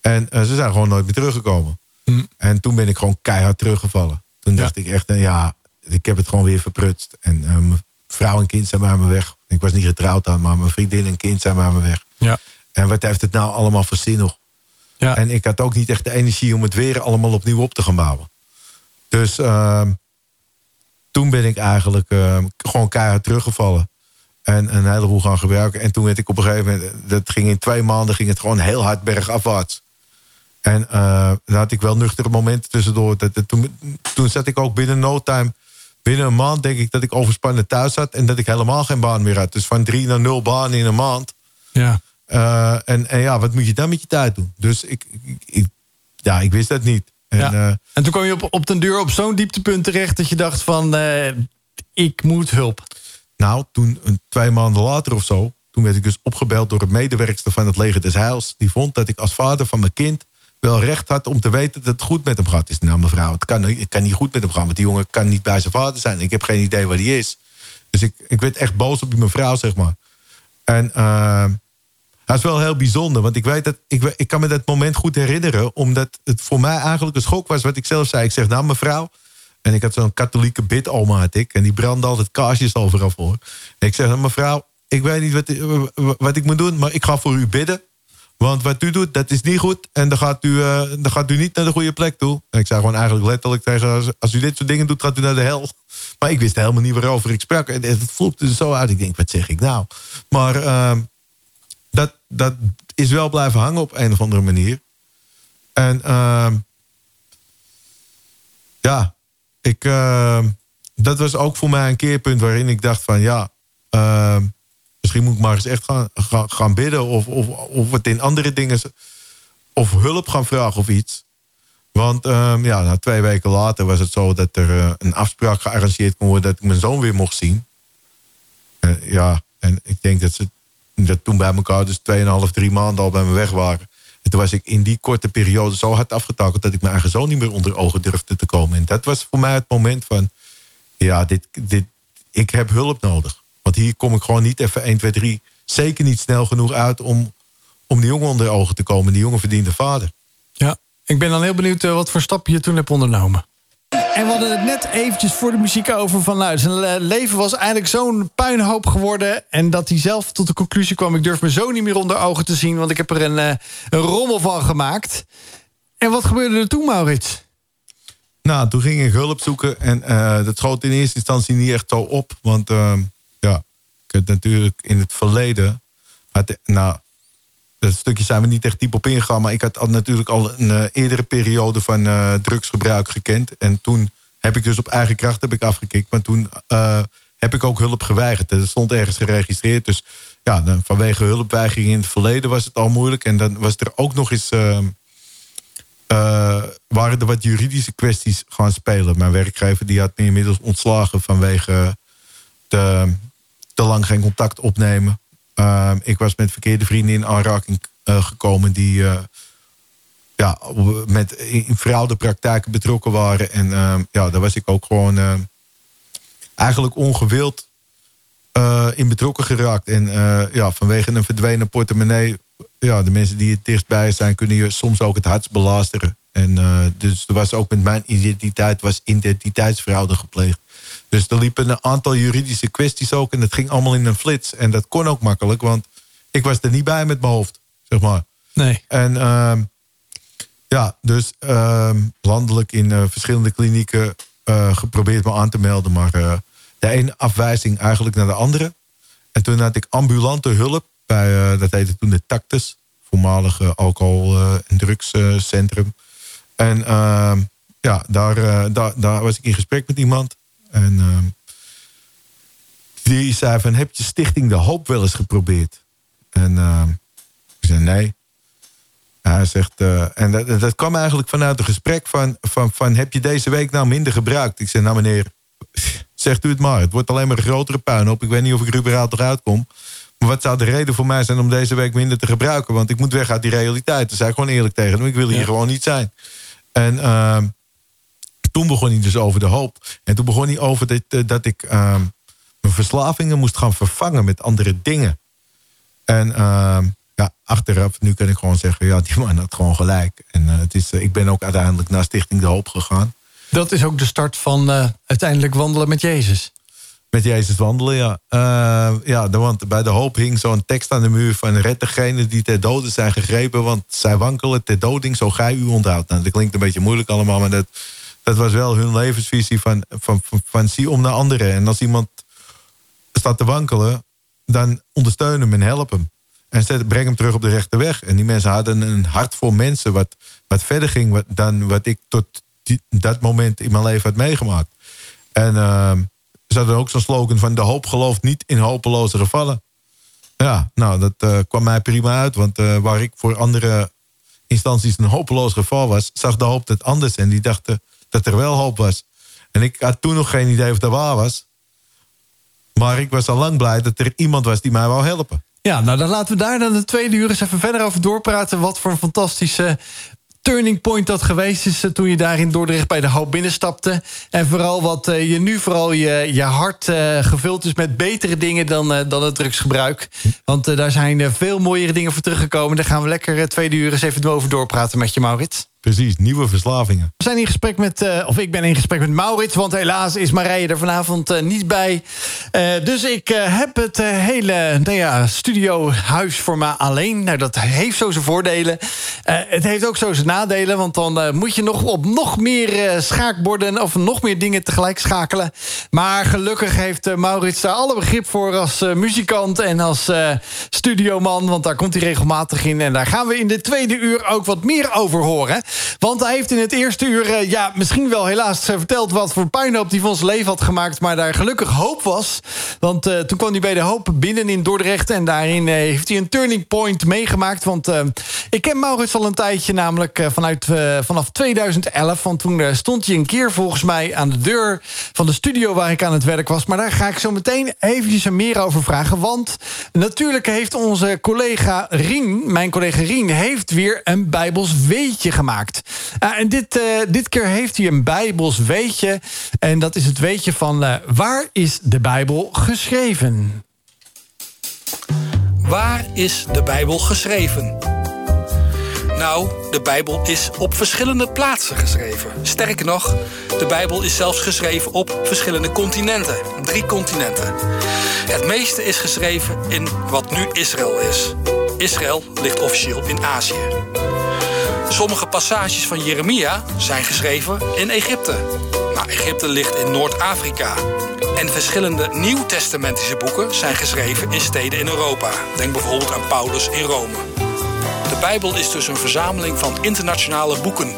En ze zijn gewoon nooit meer teruggekomen. Hm. En toen ben ik gewoon keihard teruggevallen. Toen dacht ik echt, ja, ik heb het gewoon weer verprutst. En mijn vrouw en kind zijn bij me weg. Ik was niet getrouwd aan, maar mijn vriendin en kind zijn bij me weg. Ja. En wat heeft het nou allemaal voor zin nog? Ja. En ik had ook niet echt de energie om het weer allemaal opnieuw op te gaan bouwen. Dus ehm, toen ben ik eigenlijk uh, gewoon keihard teruggevallen. En een heleboel gaan gebruiken. En toen werd ik op een gegeven moment... dat ging in twee maanden ging het gewoon heel hard bergafwaarts. En uh, dan had ik wel nuchtere momenten tussendoor. Dat, toen, toen zat ik ook binnen no time... binnen een maand denk ik dat ik overspannen thuis zat... en dat ik helemaal geen baan meer had. Dus van drie naar nul baan in een maand. Ja. Uh, en, en ja, wat moet je dan met je tijd doen? Dus ik, ik ja, ik wist dat niet. En, ja. uh, en toen kwam je op, op den duur op zo'n dieptepunt terecht... dat je dacht van, uh, ik moet hulp. Nou, toen twee maanden later of zo... toen werd ik dus opgebeld door een medewerkster van het leger des Heils. Die vond dat ik als vader van mijn kind wel recht had om te weten dat het goed met hem gaat. Is nou mevrouw, het kan, kan niet goed met hem gaan... want die jongen kan niet bij zijn vader zijn. Ik heb geen idee waar hij is. Dus ik, ik werd echt boos op die mevrouw, zeg maar. En... Uh, dat is wel heel bijzonder, want ik weet dat ik, ik kan me dat moment goed herinneren, omdat het voor mij eigenlijk een schok was wat ik zelf zei. Ik zeg, nou mevrouw, en ik had zo'n katholieke bidoma had ik, en die brandde altijd kaarsjes overal voor. En ik zeg, nou mevrouw, ik weet niet wat, wat ik moet doen, maar ik ga voor u bidden. Want wat u doet, dat is niet goed. En dan gaat u, uh, dan gaat u niet naar de goede plek toe. En ik zei gewoon eigenlijk letterlijk tegen... Als, als u dit soort dingen doet, gaat u naar de hel. Maar ik wist helemaal niet waarover ik sprak. En het vloekte zo uit. Ik denk, wat zeg ik nou? Maar... Uh, dat, dat is wel blijven hangen op een of andere manier. En uh, ja, ik, uh, dat was ook voor mij een keerpunt waarin ik dacht van ja, misschien moet ik maar eens echt gaan, gaan, bidden of, of, of het in andere dingen of hulp gaan vragen of iets. Want ehm, ja, twee weken later was het zo dat er eh, een afspraak gearrangeerd kon worden dat ik mijn zoon weer mocht zien. Uh, ja, en ik denk dat ze dat toen bij elkaar dus 2,5, 3 maanden al bij me weg waren. En toen was ik in die korte periode zo hard afgetakeld... dat ik mijn eigen zoon niet meer onder ogen durfde te komen. En dat was voor mij het moment van... ja, dit, dit, ik heb hulp nodig. Want hier kom ik gewoon niet even 1, 2, 3... zeker niet snel genoeg uit om, om die jongen onder ogen te komen. Die jongen verdient een vader. Ja, ik ben dan heel benieuwd uh, wat voor stappen je toen hebt ondernomen. En we hadden het net eventjes voor de muziek over van... nou, zijn leven was eigenlijk zo'n puinhoop geworden... en dat hij zelf tot de conclusie kwam... ik durf me zo niet meer onder ogen te zien... want ik heb er een, uh, een rommel van gemaakt. En wat gebeurde er toen, Maurits? Nou, toen ging ik hulp zoeken en uh, dat schoot in eerste instantie niet echt zo op. Want uh, had natuurlijk in het verleden... Had, nou, dat stukje zijn we niet echt diep op ingegaan. Maar ik had natuurlijk al een uh, eerdere periode van uh, drugsgebruik gekend. En toen heb ik dus op eigen kracht heb ik afgekikt. Maar toen uh, heb ik ook hulp geweigerd. Dat stond ergens geregistreerd. Dus ja, vanwege hulpweigering in het verleden was het al moeilijk. En dan was er ook nog eens... waren er wat juridische kwesties gaan spelen. Mijn werkgever die had me inmiddels ontslagen vanwege te, te lang geen contact opnemen. Uh, ik was met verkeerde vrienden in aanraking uh, gekomen die uh, ja, met in fraudepraktijken betrokken waren. En ehm, ja, daar was ik ook gewoon ehm, eigenlijk ongewild eh, in betrokken geraakt. En ja, vanwege een verdwenen portemonnee, ja, de mensen die het dichtbij zijn, kunnen je soms ook het hardst belasteren. En dus er was ook met mijn identiteit was identiteitsfraude gepleegd. Dus er liepen een aantal juridische kwesties ook. En dat ging allemaal in een flits. En dat kon ook makkelijk, want ik was er niet bij met mijn hoofd, zeg maar. Nee. En uh, ja, dus uh, landelijk in uh, verschillende klinieken uh, geprobeerd me aan te melden. Maar uh, de ene afwijzing eigenlijk naar de andere. En toen had ik ambulante hulp bij, dat heette toen de Tactus. Voormalige alcohol- en drugscentrum. en ehm, ja, daar, daar, daar was ik in gesprek met iemand. En uh, die zei van, heb je Stichting De Hoop wel eens geprobeerd? En uh, ik zei, nee. hij zegt, uh, en dat, dat, kwam eigenlijk vanuit een gesprek van, van, van, heb je deze week nou minder gebruikt? Ik zei, nou meneer, zegt u het maar. Het wordt alleen maar een grotere puinhoop. Ik weet niet of ik er überhaupt eruit kom. wat zou de reden voor mij zijn om deze week minder te gebruiken? Want ik moet weg uit die realiteit. Zei ik gewoon eerlijk tegen hem. Ik wil hier gewoon niet zijn. En ehm, toen begon hij dus over de hoop. En toen begon hij over dat, eh, dat ik ehm, mijn verslavingen moest gaan vervangen met andere dingen. En ehm, ja, achteraf, nu kan ik gewoon zeggen, ja, die man had gewoon gelijk. En eh, het is, ik ben ook uiteindelijk naar Stichting De Hoop gegaan. Dat is ook de start van uiteindelijk wandelen met Jezus. Met Jezus wandelen, ja. Ja, want bij de hoop hing zo'n tekst aan de muur van... red degene die ter dode zijn gegrepen... want zij wankelen ter doding, zo gij u onthoudt. Nou, dat klinkt een beetje moeilijk allemaal... maar dat, dat was wel hun levensvisie van, van, van, van zie om naar anderen. En als iemand staat te wankelen... dan ondersteun hem en help hem. En zet, breng hem terug op de rechte weg. En die mensen hadden een hart voor mensen... wat, wat verder ging dan wat ik tot dat moment in mijn leven had meegemaakt. En... Uh, ze hadden ook zo'n slogan van de hoop gelooft niet in hopeloze gevallen. Ja, nou, dat uh, kwam mij prima uit. Want uh, waar ik voor andere instanties een hopeloos geval was... zag de hoop het anders en die dachten dat er wel hoop was. En ik had toen nog geen idee of dat waar was. Maar ik was al lang blij dat er iemand was die mij wou helpen. Ja, nou dan laten we daar dan de tweede uur eens even verder over doorpraten. Wat voor een fantastische turning point dat geweest is... Eh, toen je daar in Dordrecht bij de hoop binnenstapte. En vooral wat eh, je nu vooral je, je hart uh, gevuld is met betere dingen dan, dan het drugsgebruik. Want daar zijn veel mooiere dingen voor teruggekomen. Daar gaan we lekker tweede uur eens even over doorpraten met je, Maurits. Precies, nieuwe verslavingen. We zijn in gesprek met, uh, of ik ben in gesprek met Maurits... want helaas is Marije er vanavond uh, niet bij. Uh, dus ik heb het hele nou ja, studiohuis voor me alleen. Nou, dat heeft zo zijn voordelen. het heeft ook zo zijn nadelen... want dan moet je nog op nog meer schaakborden... of nog meer dingen tegelijk schakelen. Maar gelukkig heeft Maurits daar alle begrip voor... als muzikant en als studioman... want daar komt hij regelmatig in... en daar gaan we in de tweede uur ook wat meer over horen... Want hij heeft in het eerste uur, eh, ja, misschien wel helaas eh, verteld... wat voor puinhoop hij van zijn leven had gemaakt... maar daar gelukkig hoop was. Want uh, toen kwam hij bij de hoop binnen in Dordrecht... en daarin heeft hij een turning point meegemaakt. Want ik ken Maurits al een tijdje, namelijk vanuit, vanaf 2011. Want toen stond hij een keer volgens mij aan de deur... van de studio waar ik aan het werk was. Maar daar ga ik zo meteen eventjes meer over vragen. Want natuurlijk heeft onze collega Rien... mijn collega Rien, heeft weer een Bijbels weetje gemaakt. Uh, en dit, uh, dit keer heeft hij een Bijbels weetje. En dat is het weetje van uh, waar is de Bijbel geschreven? Waar is de Bijbel geschreven? Nou, de Bijbel is op verschillende plaatsen geschreven. Sterker nog, de Bijbel is zelfs geschreven op verschillende continenten. Drie continenten. Het meeste is geschreven in wat nu Israël is. Israël ligt officieel in Azië. Sommige passages van Jeremia zijn geschreven in Egypte. Maar Egypte ligt in Noord-Afrika. En verschillende nieuwtestamentische boeken zijn geschreven in steden in Europa. Denk bijvoorbeeld aan Paulus in Rome. De Bijbel is dus een verzameling van internationale boeken.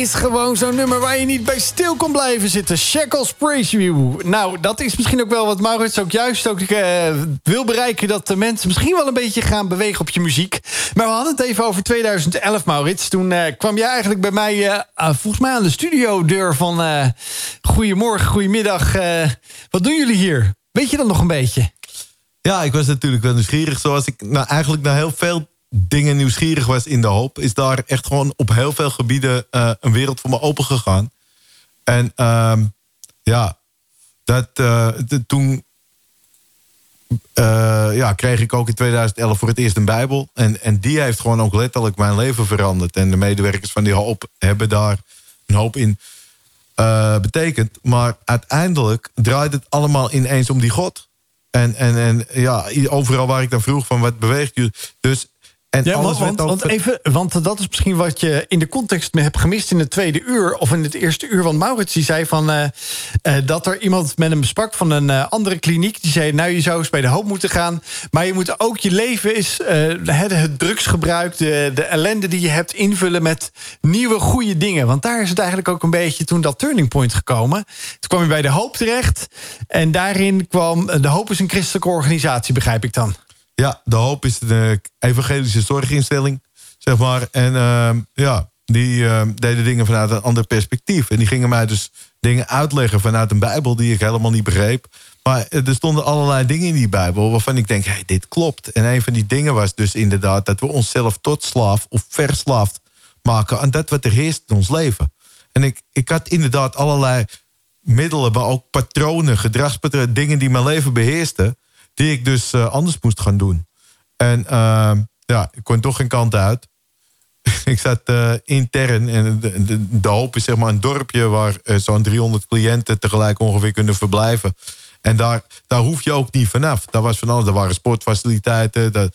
Is gewoon zo'n nummer waar je niet bij stil kon blijven zitten. Shackles Praise You. Nou, dat is misschien ook wel wat Maurits ook juist ook uh, wil bereiken... dat de mensen misschien wel een beetje gaan bewegen op je muziek. Maar we hadden het even over 2011, Maurits. Toen uh, kwam jij eigenlijk bij mij, uh, volgens mij aan de studiodeur van... Goedemorgen, goedemiddag. wat doen jullie hier? Weet je dat nog een beetje? Ja, ik was natuurlijk wel nieuwsgierig. Zoals ik nou, eigenlijk naar heel veel dingen nieuwsgierig was in de hoop... is daar echt gewoon op heel veel gebieden uh, een wereld voor me open gegaan. En uh, ja, dat, uh, toen uh, ja, kreeg ik ook in 2011 voor het eerst een Bijbel. En, en die heeft gewoon ook letterlijk mijn leven veranderd. En de medewerkers van die hoop hebben daar een hoop in betekend. Maar uiteindelijk draait het allemaal ineens om die God. En, en, en ja, overal waar ik dan vroeg van wat beweegt je. Dus en ja, want, want, want, even, want dat is misschien wat je in de context hebt gemist in het tweede uur of in het eerste uur. Want Maurits die zei van uh, uh, dat er iemand met hem sprak van een uh, andere kliniek. Die zei: Nou, je zou eens bij de hoop moeten gaan. Maar je moet ook je leven is het, het drugsgebruik, de, de ellende die je hebt, invullen met nieuwe goede dingen. Want daar is het eigenlijk ook een beetje toen dat turning point gekomen. Toen kwam je bij de hoop terecht. En daarin kwam de hoop is een christelijke organisatie, begrijp ik dan. Ja, de hoop is de evangelische zorginstelling, zeg maar. En uh, ja, die eh, deden dingen vanuit een ander perspectief. En die gingen mij dus dingen uitleggen vanuit een Bijbel die ik helemaal niet begreep. Maar er stonden allerlei dingen in die Bijbel waarvan ik denk, hey, dit klopt. En een van die dingen was dus inderdaad dat we onszelf tot slaaf of verslaafd maken aan dat wat er heerst in ons leven. En ik, ik had inderdaad allerlei middelen, maar ook patronen, gedragspatronen, dingen die mijn leven beheersten, die ik dus uh, anders moest gaan doen. En uh, ja, ik kon toch geen kant uit. *laughs* ik zat uh, intern en de, de, de, hoop is zeg maar een dorpje waar uh, zo'n 300 cliënten tegelijk ongeveer kunnen verblijven. En daar, daar hoef je ook niet vanaf. Daar was van alles. Er waren sportfaciliteiten.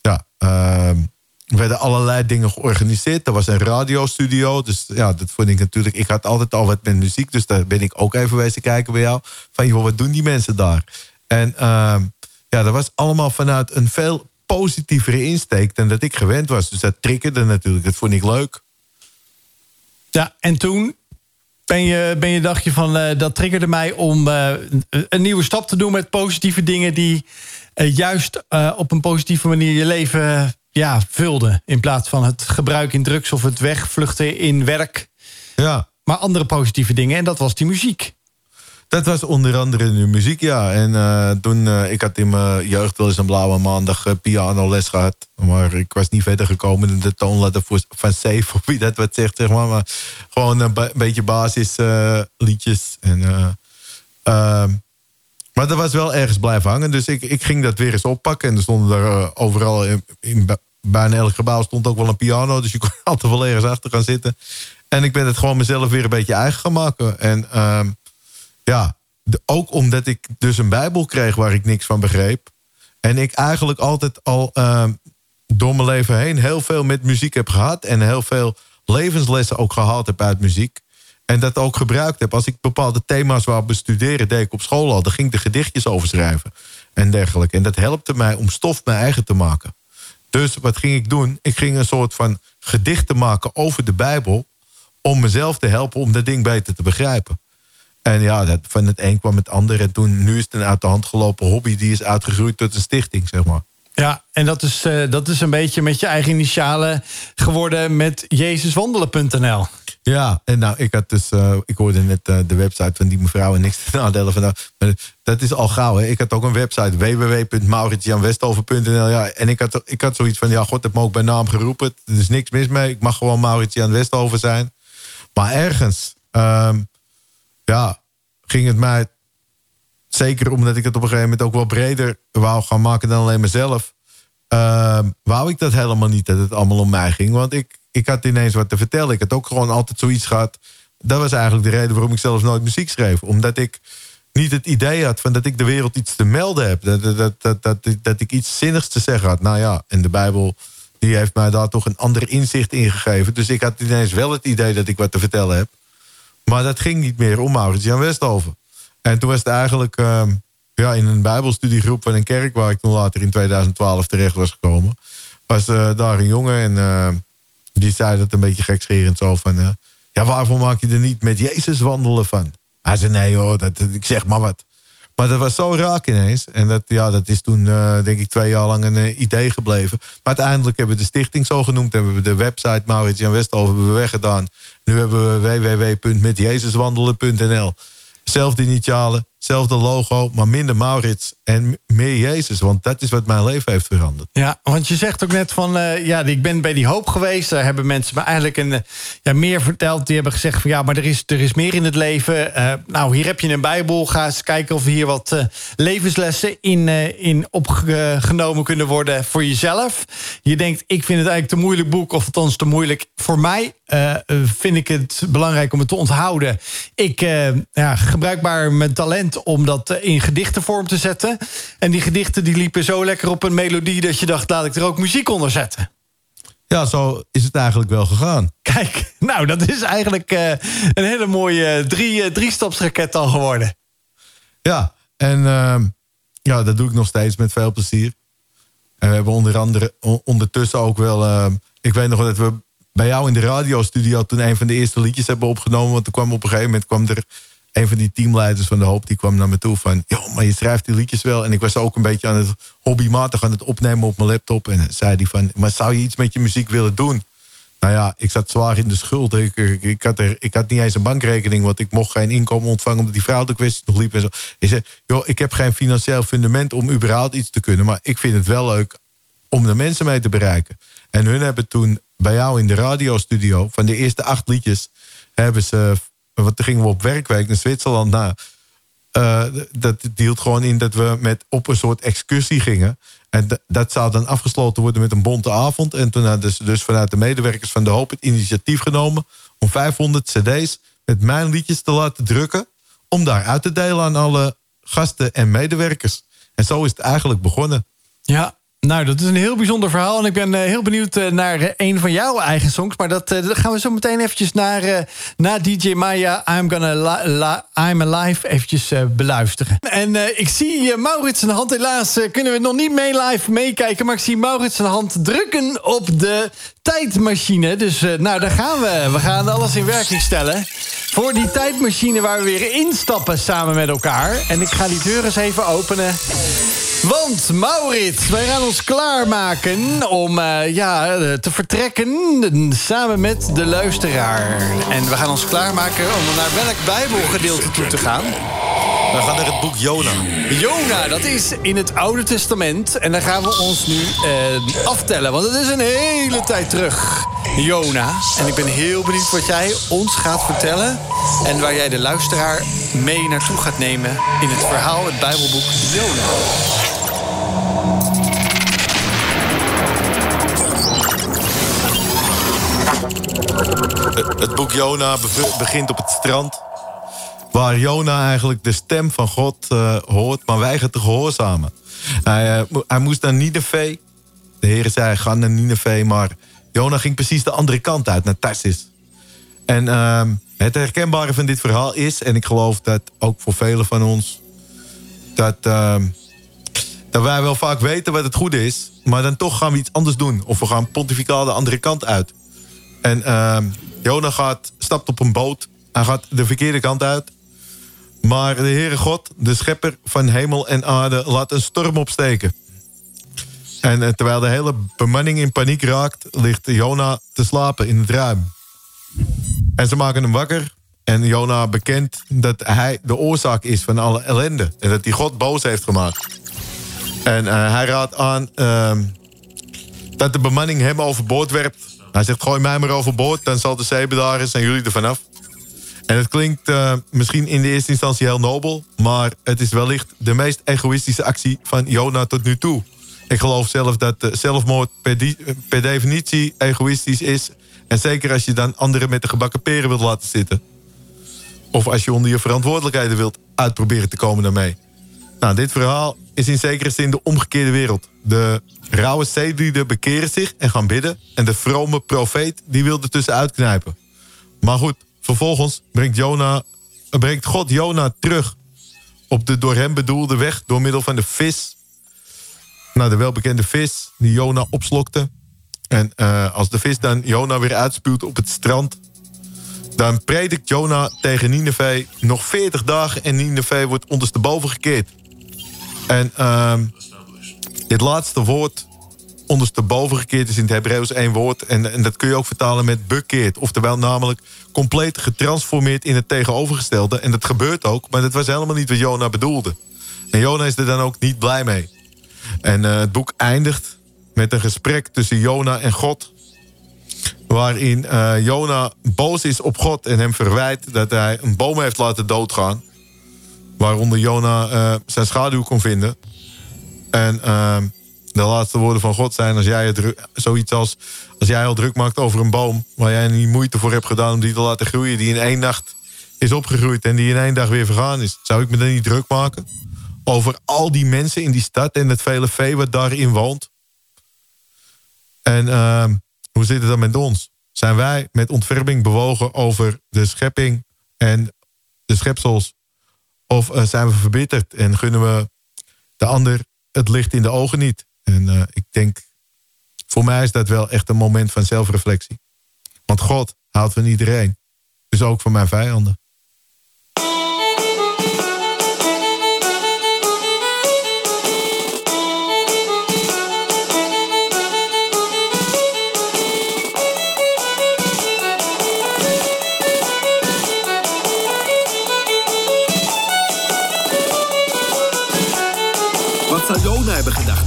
Ja, ehm, er werden allerlei dingen georganiseerd. Er was een radiostudio. Dus ja, dat vond ik natuurlijk. Ik had altijd al wat met muziek. Dus daar ben ik ook even wezen kijken bij jou. Van joh, wat doen die mensen daar? En uh, ja, dat was allemaal vanuit een veel positievere insteek dan dat ik gewend was. Dus dat triggerde natuurlijk. Dat vond ik leuk. Ja, en toen ben je, ben je dacht je van uh, dat triggerde mij om uh, een nieuwe stap te doen met positieve dingen die uh, juist op een positieve manier je leven ja, vulden. In plaats van het gebruik in drugs of het wegvluchten in werk. Ja. Maar andere positieve dingen. En dat was die muziek. Dat was onder andere de muziek, ja. En uh, toen, uh, ik had in mijn jeugd wel eens een blauwe maandag uh, pianoles gehad. Maar ik was niet verder gekomen in de toonladder van C, voor *laughs* wie dat wat zegt, zeg maar. Maar gewoon een beetje basisliedjes. en, ehm, maar dat was wel ergens blijven hangen. Dus ik, ik ging dat weer eens oppakken. En er stonden er overal, in, in, bijna elk gebouw stond ook wel een piano. Dus je kon *laughs* altijd wel ergens achter gaan zitten. En ik ben het gewoon mezelf weer een beetje eigen gaan maken. En ehm, ja, ook omdat ik dus een Bijbel kreeg waar ik niks van begreep. En ik eigenlijk altijd al uh, door mijn leven heen heel veel met muziek heb gehad. En heel veel levenslessen ook gehaald heb uit muziek. En dat ook gebruikt heb. Als ik bepaalde thema's wou bestuderen, deed ik op school al. Dan ging ik de gedichtjes over schrijven. En dergelijke. En dat helpte mij om stof mijn eigen te maken. Dus wat ging ik doen? Ik ging een soort van gedichten maken over de Bijbel. Om mezelf te helpen om dat ding beter te begrijpen. En ja, dat, van het een kwam het ander. En toen, nu is het een uit de hand gelopen hobby... die is uitgegroeid tot een stichting, zeg maar. Ja, en dat is, uh, dat is een beetje met je eigen initialen geworden... met jezuswandelen.nl. Ja, en nou, ik had dus, uh, ik hoorde net uh, de website van die mevrouw en niks te nadelen van nou, dat is al gauw. Hè. Ik had ook een website www.mauritsjanwesthoven.nl. Ja, en ik had, ik had zoiets van, ja, god, heb me ook bij naam geroepen. Er is niks mis mee. Ik mag gewoon Maurits Jan Westhoven zijn. Maar ergens, um, ja, ging het mij zeker omdat ik het op een gegeven moment ook wel breder wou gaan maken dan alleen mezelf. Uh, wou ik dat helemaal niet, dat het allemaal om mij ging. Want ik, ik had ineens wat te vertellen. Ik had ook gewoon altijd zoiets gehad. Dat was eigenlijk de reden waarom ik zelfs nooit muziek schreef. Omdat ik niet het idee had van dat ik de wereld iets te melden heb. Dat, dat, dat, dat, dat ik iets zinnigs te zeggen had. Nou ja, en de Bijbel die heeft mij daar toch een ander inzicht in gegeven. Dus ik had ineens wel het idee dat ik wat te vertellen heb. Maar dat ging niet meer om Maurits Jan Westhoven. En toen was het eigenlijk uh, ja, in een bijbelstudiegroep van een kerk... waar ik toen later in 2012 terecht was gekomen... was uh, daar een jongen en uh, die zei dat een beetje gekscherend zo van... eh, ja, waarvoor maak je er niet met Jezus wandelen van? Hij zei, nee hoor, dat, ik zeg maar wat. Maar dat was zo raak ineens. En dat, ja, dat is toen, uh, denk ik, twee jaar lang een uh, idee gebleven. Maar uiteindelijk hebben we de stichting zo genoemd. Hebben we de website Maurits Jan Westhoven weggedaan. Nu hebben we www.metjezuswandelen.nl. Zelfde initialen, hetzelfde logo, maar minder Maurits en meer Jezus. Want dat is wat mijn leven heeft veranderd. Ja, want je zegt ook net van, uh, ja, ik ben bij die hoop geweest. Daar hebben mensen me eigenlijk een, ja, meer verteld. Die hebben gezegd van, ja, maar er is, er is meer in het leven. Uh, nou, hier heb je een bijbel. Ga eens kijken of hier wat levenslessen in, in opgenomen kunnen worden voor jezelf. Je denkt, ik vind het eigenlijk te moeilijk boek. Of althans te moeilijk voor mij. vind ik het belangrijk om het te onthouden. Ik ja, gebruikbaar mijn talent om dat in gedichtenvorm te zetten. En die gedichten die liepen zo lekker op een melodie... dat je dacht, laat ik er ook muziek onder zetten. Ja, zo is het eigenlijk wel gegaan. Kijk, *laughs* nou, dat is eigenlijk uh, een hele mooie drie, uh, drie-stapsraket al geworden. Ja, en uh, ja, dat doe ik nog steeds met veel plezier. En we hebben onder andere ondertussen ook wel... ik weet nog dat we bij jou in de radiostudio... toen een van de eerste liedjes hebben opgenomen... want er kwam op een gegeven moment kwam er een van die teamleiders van de hoop die kwam naar me toe van... joh, maar je schrijft die liedjes wel. En ik was ook een beetje aan het hobbymatig aan het opnemen op mijn laptop. En zei hij van, maar zou je iets met je muziek willen doen? Nou ja, ik zat zwaar in de schuld. Ik, ik, had er, ik had niet eens een bankrekening, want ik mocht geen inkomen ontvangen omdat die fraudekwestie nog liep en zo. Ik zei, joh, ik heb geen financieel fundament om überhaupt iets te kunnen, maar ik vind het wel leuk om de mensen mee te bereiken. En hun hebben toen bij jou in de radiostudio van de eerste acht liedjes hebben ze, wat gingen we op werkweek naar Zwitserland. Nou, uh, dat hield gewoon in dat we met op een soort excursie gingen. En dat zou dan afgesloten worden met een bonte avond. En toen hadden ze dus vanuit de medewerkers van De Hoop het initiatief genomen... om 500 cd's met mijn liedjes te laten drukken... om daar uit te delen aan alle gasten en medewerkers. En zo is het eigenlijk begonnen. Ja, nou, dat is een heel bijzonder verhaal. En ik ben uh, heel benieuwd uh, naar uh, een van jouw eigen songs. Maar dat, gaan we zo meteen eventjes naar, naar DJ Maya... I'm, gonna I'm Alive eventjes beluisteren. En ik zie Maurits zijn hand. Helaas kunnen we nog niet mee live meekijken. Maar ik zie Maurits zijn hand drukken op de tijdmachine. Dus nou, daar gaan we. We gaan alles in werking stellen. Voor die tijdmachine waar we weer instappen samen met elkaar. En ik ga die deur eens even openen... Want Maurits, wij gaan ons klaarmaken om uh, ja, te vertrekken samen met de luisteraar. En we gaan ons klaarmaken om naar welk bijbelgedeelte toe te gaan. We gaan naar het boek Jona. Jona, dat is in het Oude Testament. En daar gaan we ons nu uh, aftellen, want het is een hele tijd terug. Jona. En ik ben heel benieuwd wat jij ons gaat vertellen. En waar jij de luisteraar mee naartoe gaat nemen in het verhaal, het Bijbelboek Jona. Het boek Jona begint op het strand. Waar Jona eigenlijk de stem van God uh, hoort, maar weigert te gehoorzamen. Hij, hij moest naar Nineveh. De Heer zei, ga naar Nineveh. Maar Jona ging precies de andere kant uit, naar Tarsis. En uh, het herkenbare van dit verhaal is... en ik geloof dat ook voor velen van ons... dat, ehm, dat wij wel vaak weten wat het goede is... maar dan toch gaan we iets anders doen. Of we gaan pontificaal de andere kant uit. En uh, Jona gaat, stapt op een boot. Hij gaat de verkeerde kant uit. Maar de Heere God, de schepper van hemel en aarde... laat een storm opsteken. En eh, terwijl de hele bemanning in paniek raakt... ligt Jona te slapen in het ruim. En ze maken hem wakker. En Jona bekent dat hij de oorzaak is van alle ellende. En dat hij God boos heeft gemaakt. En uh, hij raadt aan uh, dat de bemanning hem overboord werpt. Hij zegt, gooi mij maar overboord, dan zal de zee bedaren en jullie er vanaf. En het klinkt uh, misschien in de eerste instantie heel nobel... maar het is wellicht de meest egoïstische actie van Jona tot nu toe. Ik geloof zelf dat zelfmoord per, per definitie egoïstisch is... en zeker als je dan anderen met de gebakken peren wilt laten zitten. Of als je onder je verantwoordelijkheden wilt uitproberen te komen daarmee. Nou, dit verhaal is in zekere zin de omgekeerde wereld. De rauwe zeelieden bekeren zich en gaan bidden... en de vrome profeet die wil er tussenuit knijpen. Maar goed, vervolgens brengt, Jona, brengt God Jona terug... op de door hem bedoelde weg door middel van de vis. Nou, de welbekende vis die Jona opslokte. En uh, als de vis dan Jona weer uitspuwt op het strand... dan predikt Jona tegen Nineveh nog 40 dagen... en Nineveh wordt ondersteboven gekeerd. En uh, dit laatste woord ondersteboven gekeerd is in het Hebreeuws één woord. En, en dat kun je ook vertalen met bekeerd. Oftewel namelijk compleet getransformeerd in het tegenovergestelde. En dat gebeurt ook, maar dat was helemaal niet wat Jona bedoelde. En Jona is er dan ook niet blij mee. En uh, het boek eindigt met een gesprek tussen Jona en God. Waarin uh, Jona boos is op God en hem verwijt dat hij een boom heeft laten doodgaan. Waaronder Jona uh, zijn schaduw kon vinden. En uh, de laatste woorden van God zijn... als jij het, zoiets als, als jij al druk maakt over een boom... waar jij niet moeite voor hebt gedaan om die te laten groeien... die in één nacht is opgegroeid en die in één dag weer vergaan is... zou ik me dan niet druk maken? Over al die mensen in die stad en het vele vee wat daarin woont. En uh, hoe zit het dan met ons? Zijn wij met ontferming bewogen over de schepping en de schepsels? Of uh, zijn we verbitterd en gunnen we de ander het licht in de ogen niet? En uh, ik denk, voor mij is dat wel echt een moment van zelfreflectie. Want God houdt van iedereen. Dus ook van mijn vijanden. Gedachten.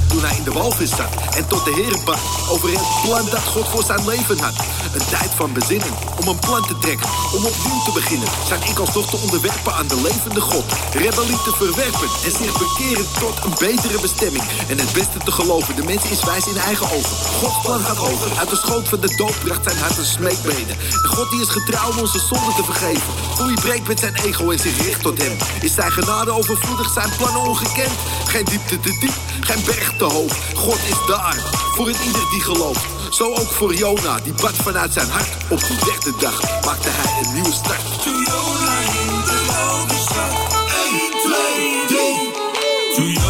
Walvis zat en tot de Heer bad over het plan dat God voor zijn leven had. Een tijd van bezinning, om een plan te trekken, om opnieuw te beginnen. Zijn ik als te onderwerpen aan de levende God. Rebellie te verwerpen en zich bekeren tot een betere bestemming. En het beste te geloven, de mens is wijs in eigen ogen. Gods plan gaat over, uit de schoot van de dood bracht zijn hart een smeekbeden. En God die is getrouw om onze zonden te vergeven. Hoe hij breekt met zijn ego en zich richt tot hem. Is zijn genade overvloedig, zijn plannen ongekend. Geen diepte te diep, geen berg hoog. God is daar, voor het ieder die gelooft. Zo ook voor Jona, die bad vanuit zijn hart. Op de derde dag maakte hij een nieuwe start. Toen Jona de walvis 1, 2, 3.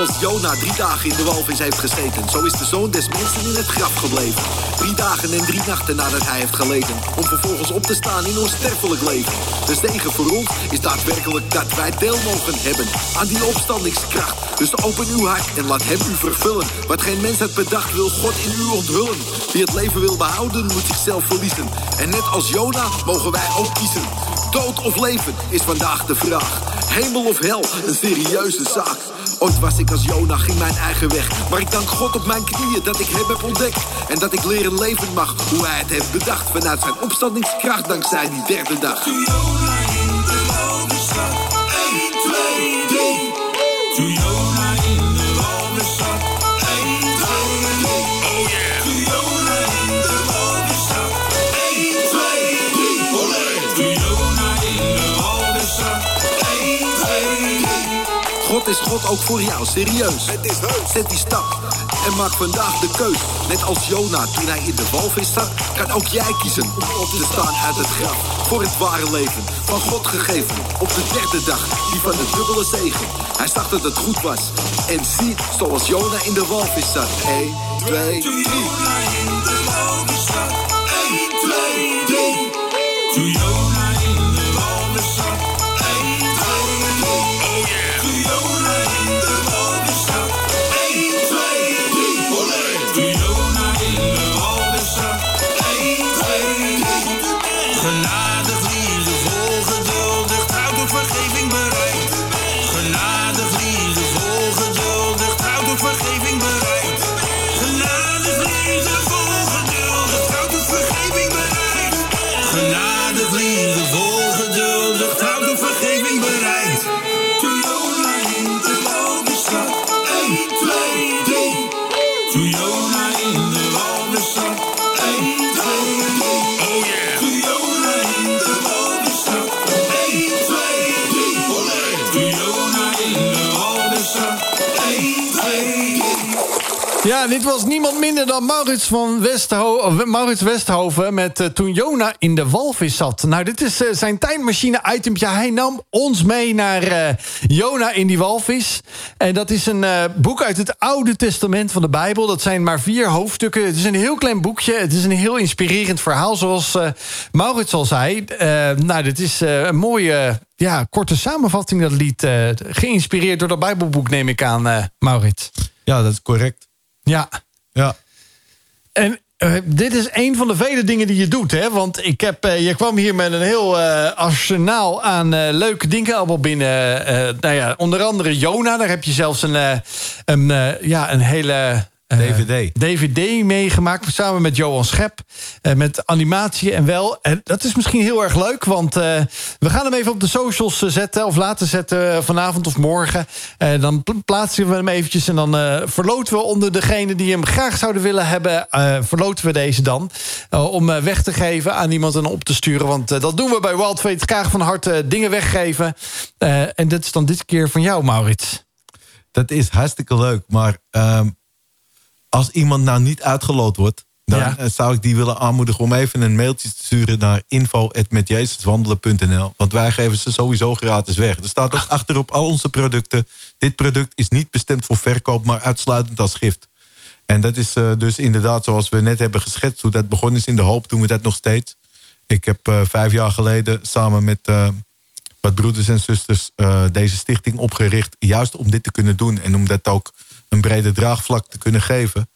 Zoals Jona drie dagen in de walvis heeft gezeten, zo is de zoon des mensen in het graf gebleven. Drie dagen en drie nachten nadat hij heeft geleden, om vervolgens op te staan in onsterfelijk leven. De zegen voor ons is daadwerkelijk dat wij deel mogen hebben aan die opstandingskracht. Dus open uw hart en laat hem u vervullen. Wat geen mens had bedacht, wil God in u onthullen. Wie het leven wil behouden, moet zichzelf verliezen. En net als Jona mogen wij ook kiezen. Dood of leven is vandaag de vraag. Hemel of hel, een serieuze zaak. Ooit was ik als Jona, ging mijn eigen weg. Maar ik dank God op mijn knieën dat ik hem heb ontdekt. En dat ik leren leven mag, hoe hij het heeft bedacht. Vanuit zijn opstandingskracht, dankzij die derde dag. Is God ook voor jou, serieus. Het is heus. Zet die stap en maak vandaag de keus. Net als Jona toen hij in de walvis zat, kan ook jij kiezen om op te staan uit het graf. Voor het ware leven, van God gegeven. Op de derde dag, die van de dubbele zegen. Hij zag dat het goed was. En zie, zoals Jona in de walvis zat. 1, 2, 3. Jona in de walvis zat. 1, 2, 3. Dit was niemand minder dan Maurits, van Westho Maurits Westhoven... met eh, Toen Jona in de walvis zat. Nou, dit is eh, zijn tijdmachine-itempje. Hij nam ons mee naar eh, Jona in die walvis. En dat is een boek uit het Oude Testament van de Bijbel. Dat zijn maar vier hoofdstukken. Het is een heel klein boekje. Het is een heel inspirerend verhaal, zoals Maurits al zei. Nou, dit is een mooie... Ja, korte samenvatting, dat lied. geïnspireerd door dat Bijbelboek, neem ik aan, Maurits. Ja, dat is correct. Ja. Ja. En eh, dit is een van de vele dingen die je doet, hè? Want ik heb, eh, je kwam hier met een heel eh, arsenaal aan leuke dingen allemaal binnen. nou ja, onder andere Jona. Daar heb je zelfs een, een, ja, een hele... eh, DVD. DVD meegemaakt samen met Johan Schep. eh, met animatie en wel. En dat is misschien heel erg leuk, want eh, we gaan hem even op de socials zetten. Of laten zetten vanavond of morgen. Dan pl- plaatsen we hem eventjes en dan verloten we onder degene die hem graag zouden willen hebben. verloten we deze dan. om weg te geven aan iemand en op te sturen. Want dat doen we bij Wild Fate graag van harte dingen weggeven. En dit is dan dit keer van jou, Maurits. Dat is hartstikke leuk. Maar ehm, als iemand nou niet uitgeloot wordt... dan Ja. eh, zou ik die willen aanmoedigen om even een mailtje te sturen... naar info.metjezuswandelen.nl. Want wij geven ze sowieso gratis weg. Er staat ook achter op al onze producten... dit product is niet bestemd voor verkoop... maar uitsluitend als gift. En dat is eh, dus inderdaad zoals we net hebben geschetst... hoe dat begonnen is in de hoop, doen we dat nog steeds. Ik heb eh, vijf jaar geleden samen met... wat broeders en zusters deze stichting opgericht... juist om dit te kunnen doen en om dat ook een brede draagvlak te kunnen geven.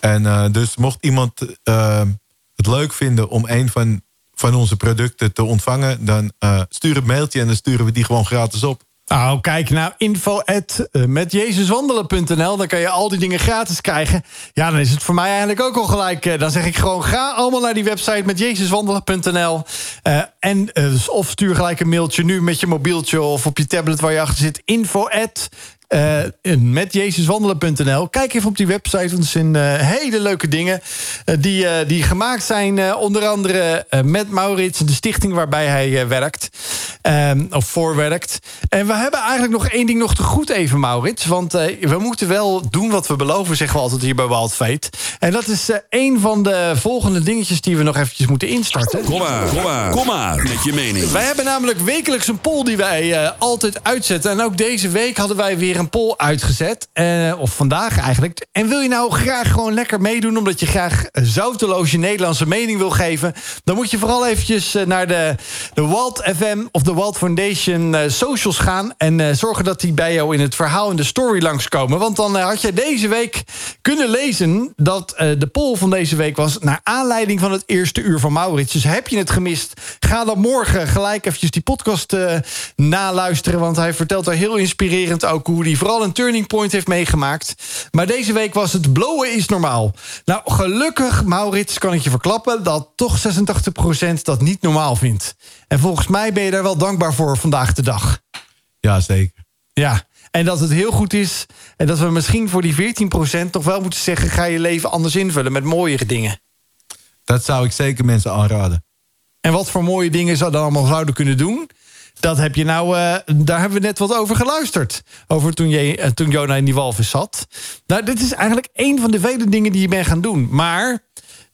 En eh, dus mocht iemand eh, het leuk vinden om een van, van onze producten te ontvangen... dan eh, stuur een mailtje en dan sturen we die gewoon gratis op. Oh, kijk nou, info at. Dan kan je al die dingen gratis krijgen. Ja, dan is het voor mij eigenlijk ook al gelijk. dan zeg ik gewoon, ga allemaal naar die website met jezuswandelen.nl. En dus of stuur gelijk een mailtje nu met je mobieltje... of op je tablet waar je achter zit. Info eh, met jezuswandelen.nl. Kijk even op die website, want er zijn eh, hele leuke dingen... eh, die, eh, die gemaakt zijn, eh, onder andere eh, met Maurits... de stichting waarbij hij eh, werkt, ehm, of voorwerkt. En we hebben eigenlijk nog één ding nog te goed even, Maurits. Want eh, we moeten wel doen wat we beloven, zeggen we altijd hier bij Wild Fate. En dat is eh een van de volgende dingetjes die we nog eventjes moeten instarten. Kom maar, kom maar, kom maar met je mening. Wij hebben namelijk wekelijks een poll die wij eh, altijd uitzetten. En ook deze week hadden wij weer een poll uitgezet. Eh, of vandaag eigenlijk. En wil je nou graag gewoon lekker meedoen... omdat je graag zouteloos je Nederlandse mening wil geven... dan moet je vooral eventjes eh, naar de, de Walt FM of de Walt Foundation eh, socials gaan... en zorgen dat die bij jou in het verhaal in de story langskomen. Want dan had je deze week kunnen lezen... dat de poll van deze week was... naar aanleiding van het eerste uur van Maurits. Dus heb je het gemist, ga dan morgen gelijk eventjes die podcast naluisteren... want hij vertelt daar heel inspirerend ook... hoe hij vooral een turning point heeft meegemaakt. Maar deze week was het blowen is normaal. Nou, gelukkig, Maurits, kan ik je verklappen... dat toch 86% dat niet normaal vindt. En volgens mij ben je daar wel dankbaar voor vandaag de dag. Ja, zeker. Ja, en dat het heel goed is... en dat we misschien voor die 14% toch wel moeten zeggen... ga je leven anders invullen met mooiere dingen. Dat zou ik zeker mensen aanraden. En wat voor mooie dingen ze dan allemaal zouden kunnen doen... dat heb je nou, eh, daar hebben we net wat over geluisterd. Over toen, je, eh, toen Jona in die walvis zat. Nou, dit is eigenlijk een van de vele dingen die je bent gaan doen. Maar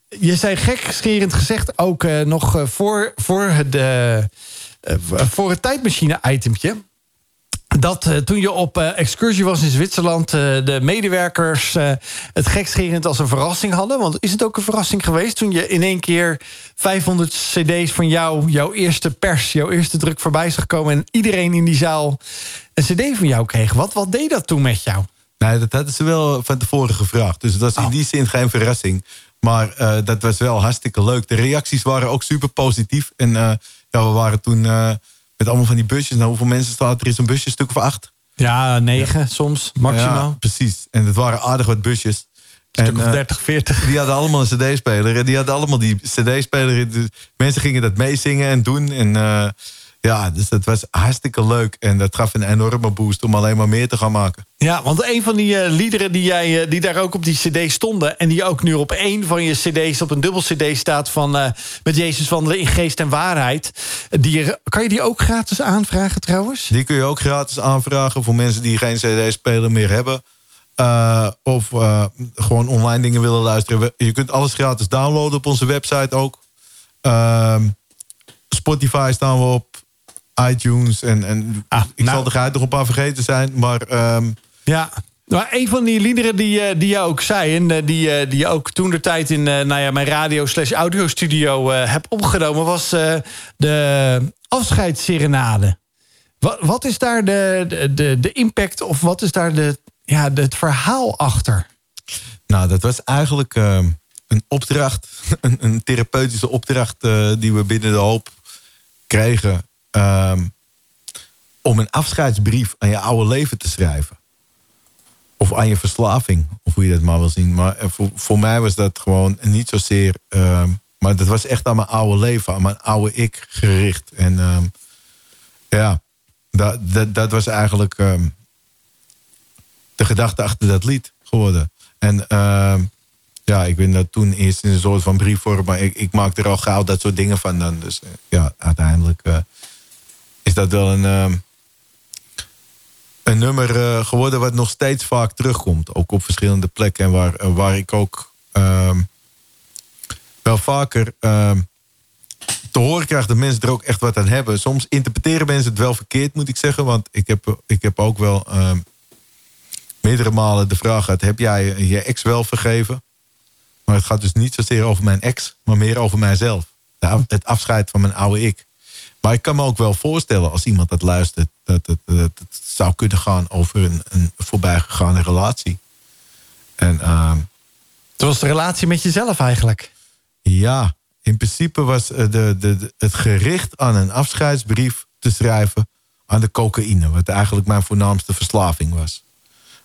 je zei gekscherend gezegd ook eh, nog voor, voor, het, voor het tijdmachine-itempje dat eh, toen je op eh, excursie was in Zwitserland... eh, de medewerkers het gekscherend als een verrassing hadden. Want is het ook een verrassing geweest... toen je in één keer 500 cd's van jou... jouw eerste pers, jouw eerste druk voorbij zag komen... en iedereen in die zaal een cd van jou kreeg. Wat, wat deed dat toen met jou? Nee, dat hadden ze wel van tevoren gevraagd. Dus dat was in die zin geen verrassing. Maar dat was wel hartstikke leuk. De reacties waren ook super positief. En ja, we waren toen met allemaal van die busjes. Nou, hoeveel mensen staat er in zo'n busje? Een stuk of acht? Ja, negen soms, maximaal. Ja, precies. En het waren aardig wat busjes. Een stuk En, of eh, 30, 40. Die hadden allemaal een cd-speler. En die hadden allemaal die cd-speler. Dus mensen gingen dat meezingen en doen. En eh, ja, dus dat was hartstikke leuk. En dat gaf een enorme boost om alleen maar meer te gaan maken. Ja, want een van die eh, liederen die, jij, eh, die daar ook op die cd stonden... en die ook nu op één van je cd's op een dubbel cd staat... van eh, met Jezus wandelen in geest en waarheid... Die, kan je die ook gratis aanvragen trouwens? Die kun je ook gratis aanvragen voor mensen die geen cd-speler meer hebben. Of gewoon online dingen willen luisteren. Je kunt alles gratis downloaden op onze website ook. Ehm, Spotify staan we op. iTunes. En, en Ah, ik nou. zal er uit nog een paar vergeten zijn. Maar ehm, Ja. Maar een van die liederen die, eh, die je ook zei... en eh, die, eh, die je ook toen de tijd in nou ja, mijn radio slash audiostudio heb opgenomen... was de afscheidsserenade. Wat, wat is daar de, de, de, impact of wat is daar de, ja, het verhaal achter? Nou, dat was eigenlijk ehm, een opdracht, *laughs* een, een therapeutische opdracht die we binnen de hoop kregen. Ehm, om een afscheidsbrief aan je oude leven te schrijven. Of aan je verslaving, of hoe je dat maar wil zien. Maar eh, voor, voor mij was dat gewoon niet zozeer. ehm, maar dat was echt aan mijn oude leven, aan mijn oude ik gericht. En ehm, ja, dat, dat, dat was eigenlijk. de gedachte achter dat lied geworden. En ja, ik ben dat toen eerst in een soort van briefvorm, maar ik, ik maak er al gauw dat soort dingen van dan. Dus eh, ja, uiteindelijk eh, is dat wel een, ehm, een nummer eh, geworden wat nog steeds vaak terugkomt. Ook op verschillende plekken en waar, eh, waar ik ook ehm, wel vaker ehm, te horen krijg dat mensen er ook echt wat aan hebben. Soms interpreteren mensen het wel verkeerd, moet ik zeggen. Want ik heb, ik heb ook wel meerdere malen de vraag gehad: heb jij je ex wel vergeven? Maar het gaat dus niet zozeer over mijn ex, maar meer over mijzelf. Het afscheid van mijn oude ik. Maar ik kan me ook wel voorstellen, als iemand dat luistert, dat het, dat het zou kunnen gaan over een, een voorbijgegaane relatie. En ehm, Dat was de relatie met jezelf eigenlijk. Ja, in principe was eh, de, de, de- het gericht aan een afscheidsbrief te schrijven aan de cocaïne. Wat eigenlijk mijn voornaamste verslaving was.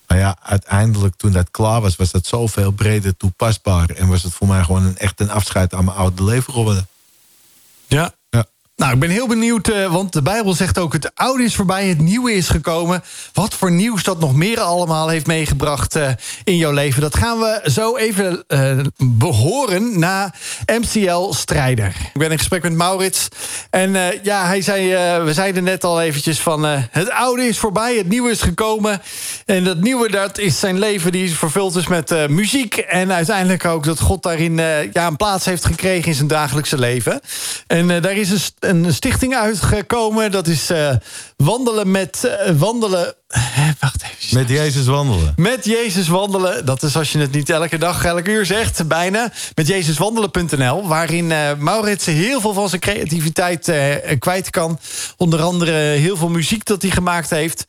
Maar ja, uiteindelijk toen dat klaar was, was dat zoveel breder toepasbaar. En was het voor mij gewoon een, echt een afscheid aan mijn oude leven geworden. Ja. Nou, ik ben heel benieuwd, eh, want de Bijbel zegt ook... het oude is voorbij, het nieuwe is gekomen. Wat voor nieuws dat nog meer allemaal heeft meegebracht eh, in jouw leven... dat gaan we zo even eh, behoren na MCL Strijder. Ik ben in gesprek met Maurits. En ja, hij zei, we zeiden net al eventjes van... het oude is voorbij, het nieuwe is gekomen. En dat nieuwe, dat is zijn leven die vervuld is met muziek. En uiteindelijk ook dat God daarin ja, een plaats heeft gekregen in zijn dagelijkse leven. En daar is een, een stichting uitgekomen. Dat is eh, wandelen met... eh, wandelen... eh, wacht even. Met Jezus wandelen. Met Jezus wandelen. Dat is als je het niet elke dag, elke uur zegt, bijna. Met jezuswandelen.nl. Waarin eh, Maurits heel veel van zijn creativiteit kwijt kan. Onder andere heel veel muziek dat hij gemaakt heeft.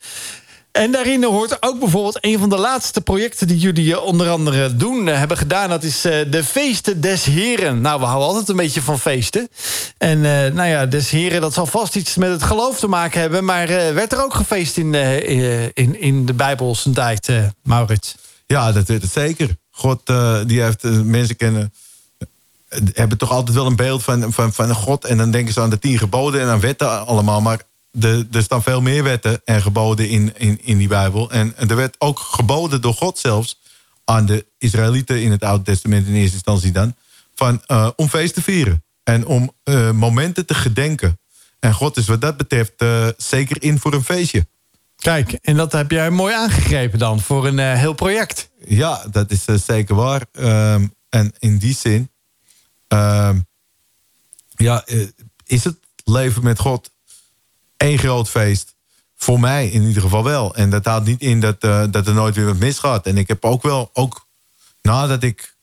En daarin hoort ook bijvoorbeeld een van de laatste projecten... die jullie eh, onder andere doen, eh, hebben gedaan. Dat is eh, de Feesten des Heren. Nou, we houden altijd een beetje van feesten. En nou ja, des Heren, dat zal vast iets met het geloof te maken hebben. Maar werd er ook gefeest in, in, in de Bijbelse tijd, eh, Maurits? Ja, dat weet het zeker. God, die heeft mensen kennen. hebben toch altijd wel een beeld van, van, van God. En dan denken ze aan de tien geboden en aan wetten allemaal. Maar de, er staan veel meer wetten en geboden in, in, in die Bijbel. En er werd ook geboden door God zelfs aan de Israëlieten in het Oude Testament in eerste instantie dan. Van, eh, om feest te vieren. En om eh, momenten te gedenken. En God is wat dat betreft eh, zeker in voor een feestje. Kijk, en dat heb jij mooi aangegrepen dan voor een heel project. Ja, dat is zeker waar. Ehm, en in die zin, ehm, ja, is het leven met God één groot feest. Voor mij in ieder geval wel. En dat houdt niet in dat, eh, dat er nooit weer wat misgaat. En ik heb ook wel, ook nadat ik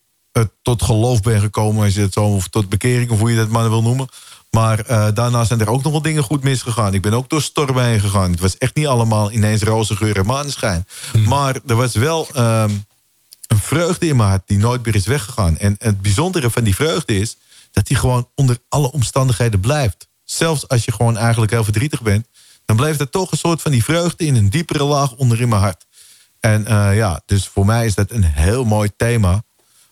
tot geloof ben gekomen, als je het zo, of tot bekering, of hoe je dat maar wil noemen. Maar eh, daarna zijn er ook nog wel dingen goed misgegaan. Ik ben ook door stormen heen gegaan. Het was echt niet allemaal ineens roze geur en maneschijn. Maar er was wel ehm, een vreugde in mijn hart die nooit meer is weggegaan. En het bijzondere van die vreugde is dat die gewoon onder alle omstandigheden blijft. Zelfs als je gewoon eigenlijk heel verdrietig bent, dan blijft er toch een soort van die vreugde in een diepere laag onder in mijn hart. En eh, ja, dus voor mij is dat een heel mooi thema.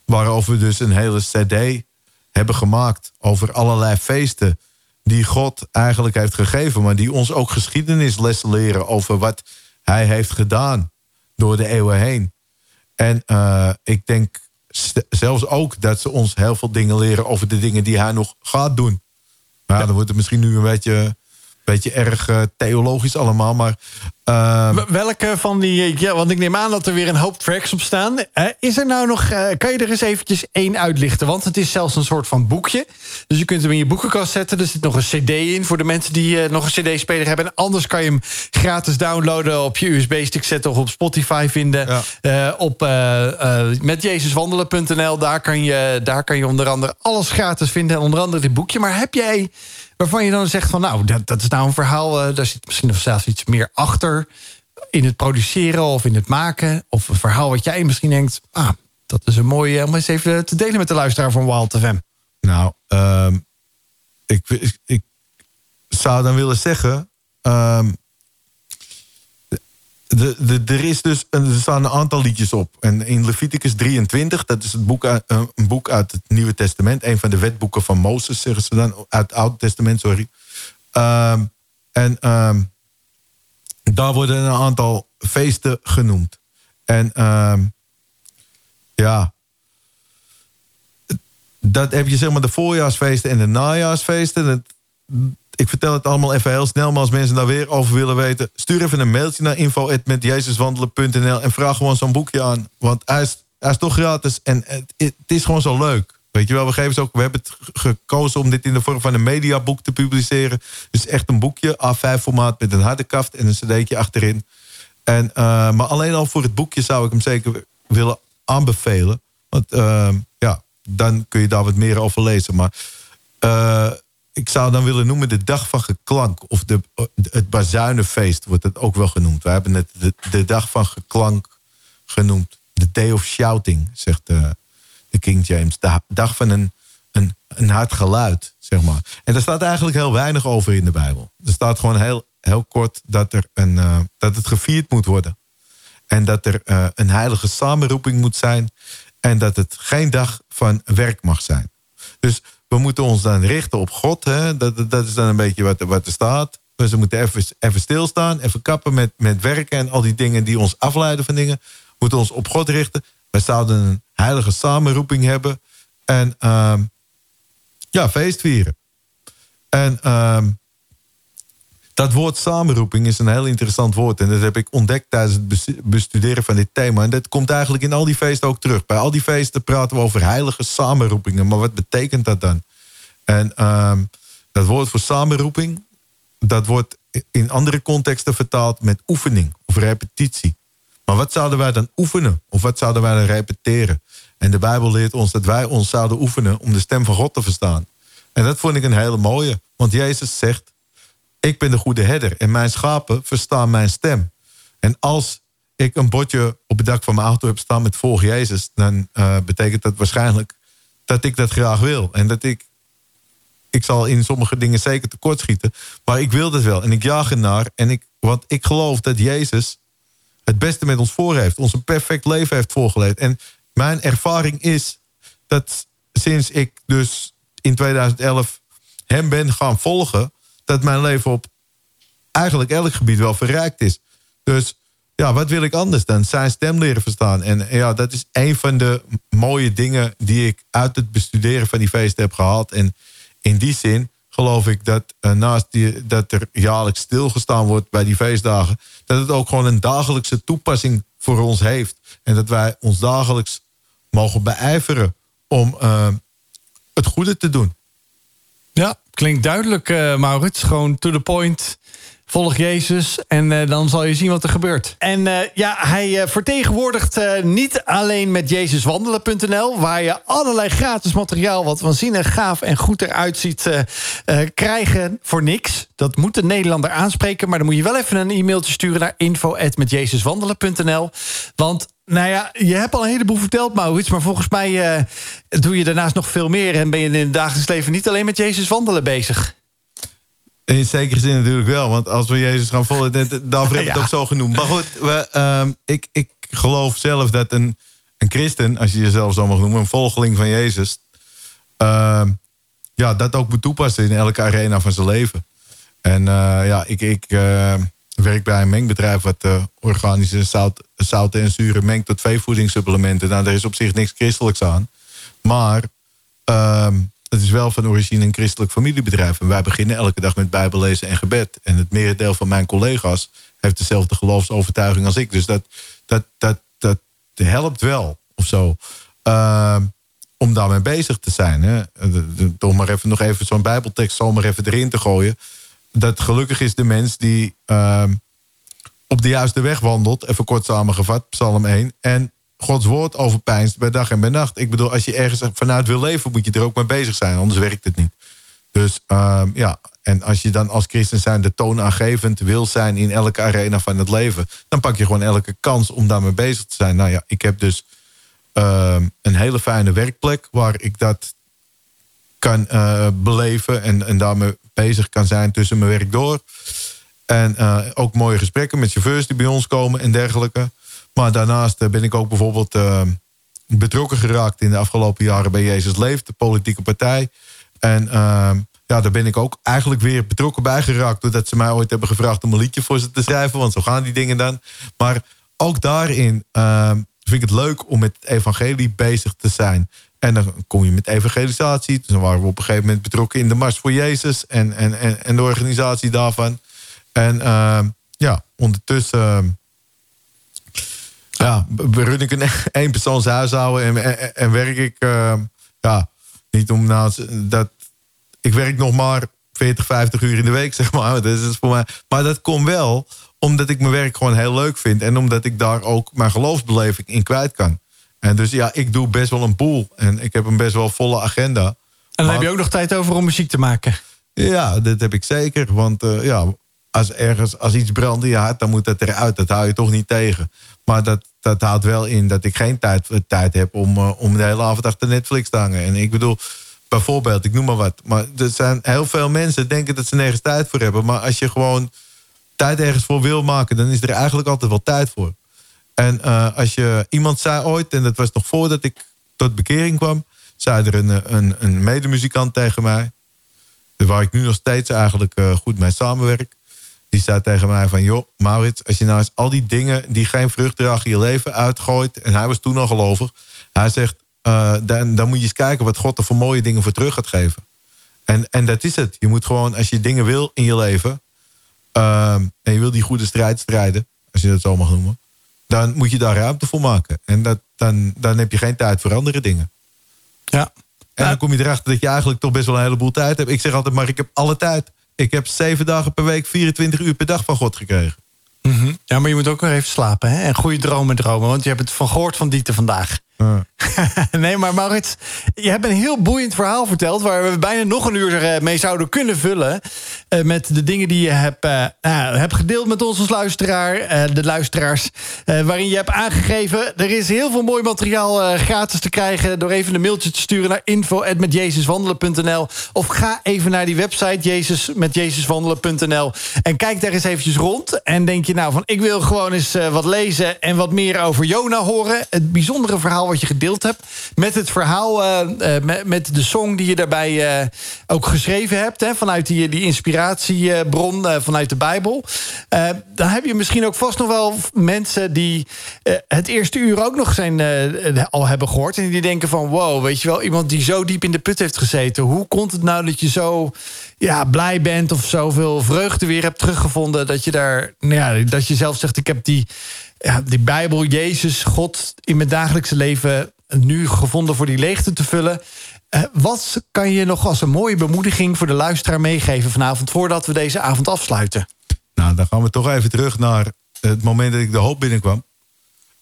Waarover we dus een hele CD hebben gemaakt. Over allerlei feesten die God eigenlijk heeft gegeven. Maar die ons ook geschiedenislessen leren over wat hij heeft gedaan door de eeuwen heen. En eh, ik denk zelfs ook dat ze ons heel veel dingen leren over de dingen die hij nog gaat doen. Ja, dan wordt het misschien nu een beetje, beetje erg eh, theologisch allemaal. Maar ehm, Welke van die, eh, ja, want ik neem aan dat er weer een hoop tracks op staan. Is er nou nog, eh, kan je er eens eventjes één uitlichten? Want het is zelfs een soort van boekje. Dus je kunt hem in je boekenkast zetten. Er zit nog een cd in voor de mensen die nog een cd-speler hebben. En anders kan je hem gratis downloaden op je USB-stick zetten... of op Spotify vinden. Ja. Op metjezuswandelen.nl. Daar, kan je- daar kan je onder andere alles gratis vinden. En onder andere dit boekje. Maar heb jij waarvan je dan zegt van... nou, dat, dat is nou een verhaal... eh, daar zit misschien nog zelfs iets meer achter... in het produceren of in het maken... of een verhaal wat jij misschien denkt... ah, dat is een mooie om eens even te delen met de luisteraar van Wild FM. Nou, ehm, ik, ik, zou dan willen zeggen. ehm, de, er, is dus, er staan een aantal liedjes op. En in Leviticus 23, dat is het boek eh, een boek uit het Nieuwe Testament. Een van de wetboeken van Mozes, zeggen ze dan. Uit het Oude Testament, sorry. Ehm, en ehm, daar worden een aantal feesten genoemd. En ehm, ja, dat heb je zeg maar de voorjaarsfeesten en de najaarsfeesten. Dat, ik vertel het allemaal even heel snel, maar als mensen daar weer over willen weten, stuur even een mailtje naar info.metjezuswandelen.nl en vraag gewoon zo'n boekje aan. Want hij is, is toch gratis en het, is gewoon zo leuk. Weet je wel, we geven ze ook, we hebben het ge- gekozen om dit in de vorm van een mediaboek te publiceren. Dus echt een boekje, A5 formaat met een harde kaft en een cd'tje achterin. En, eh, maar alleen al voor het boekje zou ik hem zeker willen aanbevelen. Want eh, ja, dan kun je daar wat meer over lezen. Maar eh, ik zou dan willen noemen de dag van geklank. Of de, het bazuinenfeest wordt het ook wel genoemd. We hebben het de, de dag van geklank genoemd. The day of shouting, zegt de, de King James. De dag van een, een, een hard geluid, zeg maar. En daar staat eigenlijk heel weinig over in de Bijbel. Er staat gewoon heel, heel kort dat, er een, eh, dat het gevierd moet worden. En dat er eh, een heilige samenroeping moet zijn. En dat het geen dag van werk mag zijn. Dus we moeten ons dan richten op God. Hè? Dat, dat is dan een beetje wat, wat er staat. Dus we moeten even, even stilstaan, even kappen met, met werken en al die dingen die ons afleiden van dingen. We moeten ons op God richten. Wij zouden een heilige samenroeping hebben. En ehm, ja, feest vieren. En ehm, dat woord samenroeping is een heel interessant woord. En dat heb ik ontdekt tijdens het bestuderen van dit thema. En dat komt eigenlijk in al die feesten ook terug. Bij al die feesten praten we over heilige samenroepingen. Maar wat betekent dat dan? En ehm, dat woord voor samenroeping, dat wordt in andere contexten vertaald met oefening of repetitie. Maar wat zouden wij dan oefenen? Of wat zouden wij dan repeteren? En de Bijbel leert ons dat wij ons zouden oefenen om de stem van God te verstaan. En dat vond ik een hele mooie. Want Jezus zegt, ik ben de goede herder en mijn schapen verstaan mijn stem. En als ik een bordje op het dak van mijn auto heb staan met volg Jezus... dan uh, betekent dat waarschijnlijk dat ik dat graag wil. En dat ik ik zal in sommige dingen zeker tekortschieten. Maar ik wil dat wel. En ik jaag ernaar. En ik, want ik geloof dat Jezus het beste met ons voor heeft. Ons een perfect leven heeft voorgeleid. En mijn ervaring is dat sinds ik dus in 2011 hem ben gaan volgen... dat mijn leven op eigenlijk elk gebied wel verrijkt is. Dus ja, wat wil ik anders dan? Zijn stem leren verstaan. En ja, dat is een van de mooie dingen die ik uit het bestuderen van die feesten heb gehaald. En in die zin geloof ik dat uh, naast die, dat er jaarlijks stilgestaan wordt bij die feestdagen, dat het ook gewoon een dagelijkse toepassing voor ons heeft. En dat wij ons dagelijks mogen beijveren om uh, het goede te doen. Ja, klinkt duidelijk, uh, Maurits. Gewoon to the point. Volg Jezus en uh, dan zal je zien wat er gebeurt. En uh, ja, hij uh, vertegenwoordigt niet alleen met jezuswandelen.nl... waar je allerlei gratis materiaal wat waanzinnig gaaf en goed eruit ziet... krijgen voor niks. Dat moet de Nederlander aanspreken... maar dan moet je wel even een e-mailtje sturen naar info.metjezuswandelen.nl. Want nou ja, je hebt al een heleboel verteld, Maurits... maar volgens mij doe je daarnaast nog veel meer... en ben je in het dagelijks leven niet alleen met Jezus wandelen bezig. In zekere zin natuurlijk wel. Want als we Jezus gaan volgen, dan wordt het *laughs* ook zo genoemd. Maar goed, we, uh, ik, ik geloof zelf dat een, een christen, als je jezelf zo mag noemen, een volgeling van Jezus, uh, ja, dat ook moet toepassen in elke arena van zijn leven. En uh, ja, ik, ik ehm, werk bij een mengbedrijf wat eh, organische zout, zouten en zuren mengt tot veevoedingssupplementen. Nou, daar is op zich niks christelijks aan. Maar ehm, het is wel van origine een christelijk familiebedrijf. En wij beginnen elke dag met bijbellezen en gebed. En het merendeel van mijn collega's heeft dezelfde geloofsovertuiging als ik. Dus dat, dat, dat, dat helpt wel, of zo. Uh, om daarmee bezig te zijn. Om maar even nog even zo'n bijbeltekst zomaar even erin te gooien. Dat gelukkig is de mens die uh, op de juiste weg wandelt. Even kort samengevat, psalm 1. En Gods woord overpijnst bij dag en bij nacht. Ik bedoel, als je ergens vanuit wil leven, moet je er ook mee bezig zijn. Anders werkt het niet. Dus uh, ja, en als je dan als christen zijn de toonaangevend wil zijn in elke arena van het leven, dan pak je gewoon elke kans om daarmee bezig te zijn. Nou ja, ik heb dus uh, een hele fijne werkplek waar ik dat kan uh, beleven en, en daarmee bezig kan zijn tussen mijn werk door. En uh, ook mooie gesprekken met chauffeurs die bij ons komen en dergelijke. Maar daarnaast eh, ben ik ook bijvoorbeeld uh, betrokken geraakt in de afgelopen jaren bij Jezus Leeft, de politieke partij. En uh, ja, daar ben ik ook eigenlijk weer betrokken bij geraakt. Doordat ze mij ooit hebben gevraagd om een liedje voor ze te schrijven. Want zo gaan die dingen dan. Maar ook daarin ehm, vind ik het leuk om met het evangelie bezig te zijn. En dan kom je met evangelisatie. Dus dan waren we op een gegeven moment betrokken in de Mars voor Jezus. En, en, en, en de organisatie daarvan. En ehm, ja, ondertussen ja, run ik een *laughs* eenpersoonshuishouden en, en, en werk ik... Uh, ja, niet om nou... Dat, ik werk nog maar 40, 50 uur in de week, *laughs* zeg maar. Dat is voor mij, maar dat komt wel omdat ik mijn werk gewoon heel leuk vind. En omdat ik daar ook mijn geloofsbeleving in kwijt kan. En dus ja, ik doe best wel een boel. En ik heb een best wel volle agenda. En dan heb je ook nog tijd over om muziek te maken. Ja, dat heb ik zeker. Want uh, ja, als ergens, als iets je hart, dan moet dat eruit. Dat hou je toch niet tegen. Maar dat, dat houdt wel in dat ik geen tijd, tijd heb om, eh, om de hele avond achter Netflix te hangen. En ik bedoel, bijvoorbeeld, ik noem maar wat. Maar er zijn heel veel mensen denken dat ze nergens tijd voor hebben. Maar als je gewoon tijd ergens voor wil maken, dan is er eigenlijk altijd wel tijd voor. En eh, als je iemand zei ooit, en dat was nog voordat ik tot bekering kwam, zei er een, een, een medemuzikant tegen mij, waar ik nu nog steeds eigenlijk eh, goed mee samenwerk. Die zei tegen mij van, joh, Maurits, als je nou eens al die dingen die geen vrucht dragen in je leven uitgooit, en hij was toen al gelovig, hij zegt, eh, dan, dan moet je eens kijken wat God er voor mooie dingen voor terug gaat geven. En, en dat is het. Je moet gewoon, als je dingen wil in je leven, ehm, en je wil die goede strijd strijden, als je dat zo mag noemen, dan moet je daar ruimte voor maken. En dat, dan, dan heb je geen tijd voor andere dingen. Ja. En dan kom je erachter dat je eigenlijk toch best wel een heleboel tijd hebt. Ik zeg altijd, maar ik heb alle tijd. Ik heb zeven dagen per week, 24 uur per dag van God gekregen. Mhm. Ja, maar je moet ook nog even slapen hè? en goede dromen dromen. Want je hebt het van gehoord van Dieter vandaag. *laughs* nee, maar Maurits, je hebt een heel boeiend verhaal verteld... waar we bijna nog een uur eh, mee zouden kunnen vullen... Uh, met de dingen die je hebt, uh, hebt gedeeld met ons als luisteraar, de luisteraars... waarin je hebt aangegeven... er is heel veel mooi materiaal gratis te krijgen... door even een mailtje te sturen naar info.metjezuswandelen.nl of ga even naar die website Jezus met Jezuswandelen.nl en kijk daar eens eventjes rond. En denk je nou van, ik wil gewoon eens wat lezen... en wat meer over Jona horen. Het bijzondere verhaal wat je gedeeld hebt. Met het verhaal, uh, met, met, de song die je daarbij uh, ook geschreven hebt. Hè, vanuit die, die inspiratiebron vanuit de Bijbel. dan heb je misschien ook vast nog wel mensen die het eerste uur ook nog zijn, al hebben gehoord. En die denken van wow, weet je wel, iemand die zo diep in de put heeft gezeten. Hoe komt het nou dat je zo ja, blij bent of zoveel vreugde weer hebt teruggevonden. Dat je daar, nou ja, dat je zelf zegt, ik heb die ja, die Bijbel, Jezus, God in mijn dagelijkse leven nu gevonden voor die leegte te vullen. Uh, wat kan je nog als een mooie bemoediging voor de luisteraar meegeven vanavond voordat we deze avond afsluiten? Nou, dan gaan we toch even terug naar het moment dat ik de hoop binnenkwam.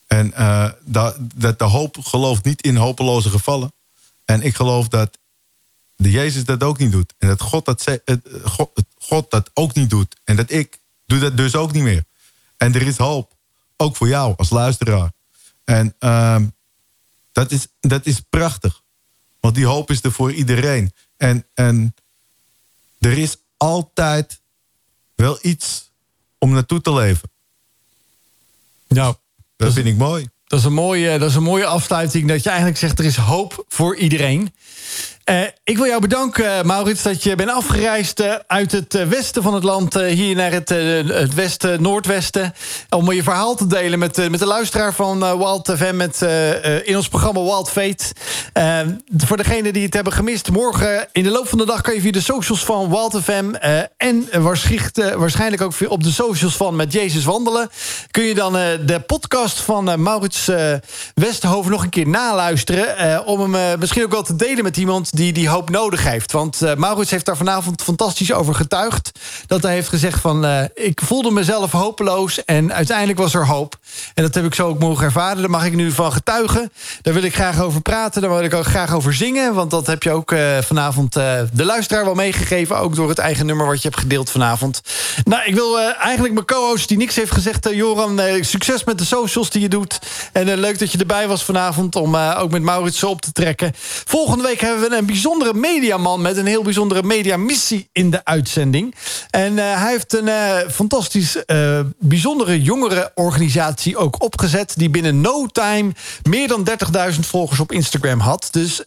En uh, dat, dat de hoop gelooft niet in hopeloze gevallen. En ik geloof dat de Jezus dat ook niet doet. En dat God dat, God, God dat ook niet doet. En dat ik doe dat dus ook niet meer. En er is hoop. Ook voor jou als luisteraar. En uh, dat, is, dat is prachtig. Want die hoop is er voor iedereen. En, en er is altijd wel iets om naartoe te leven. Nou, dat, vind ik mooi. Dat is, een mooie, dat is een mooie afsluiting. Dat je eigenlijk zegt er is hoop voor iedereen. Uh, ik wil jou bedanken, Maurits, dat je bent afgereisd uh, uit het westen van het land... hier naar het, het westen, noordwesten... om je verhaal te delen met, met de luisteraar van Wild FM... Met, in ons programma Wild Fate. voor degenen die het hebben gemist... morgen in de loop van de dag kan je via de socials van Wild FM... en waarschijnlijk ook op de socials van Met Jezus Wandelen... kun je dan de podcast van Maurits Westhoven nog een keer naluisteren... om hem misschien ook wel te delen met iemand die die hoop nodig heeft. Want uh, Maurits heeft daar vanavond fantastisch over getuigd. Dat hij heeft gezegd van... Uh, ik voelde mezelf hopeloos en uiteindelijk was er hoop. En dat heb ik zo ook mogen ervaren. Daar mag ik nu van getuigen. Daar wil ik graag over praten. Daar wil ik ook graag over zingen. Want dat heb je ook uh, vanavond de luisteraar wel meegegeven. Ook door het eigen nummer wat je hebt gedeeld vanavond. Nou, ik wil eigenlijk mijn co-host die niks heeft gezegd... Joran, succes met de socials die je doet. En leuk dat je erbij was vanavond... om ook met Maurits op te trekken. Volgende week hebben we een bijzondere mediaman... met een heel bijzondere mediamissie in de uitzending. En hij heeft een fantastisch bijzondere jongerenorganisatie ook opgezet... die binnen no time meer dan 30.000 volgers op Instagram had. Dus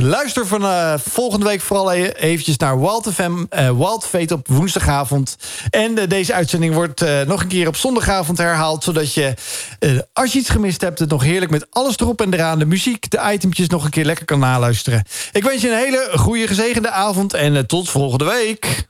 luister van volgende week vooral e-, eventjes naar Wild FM, Wild Fate op woensdagavond. En deze uitzending wordt nog een keer op zondagavond herhaald... zodat je, als je iets gemist hebt... het nog heerlijk met alles erop en eraan... de muziek, de itempjes nog een keer lekker kan naluisteren. Ik wens je een hele goede gezegende avond en eh, tot volgende week.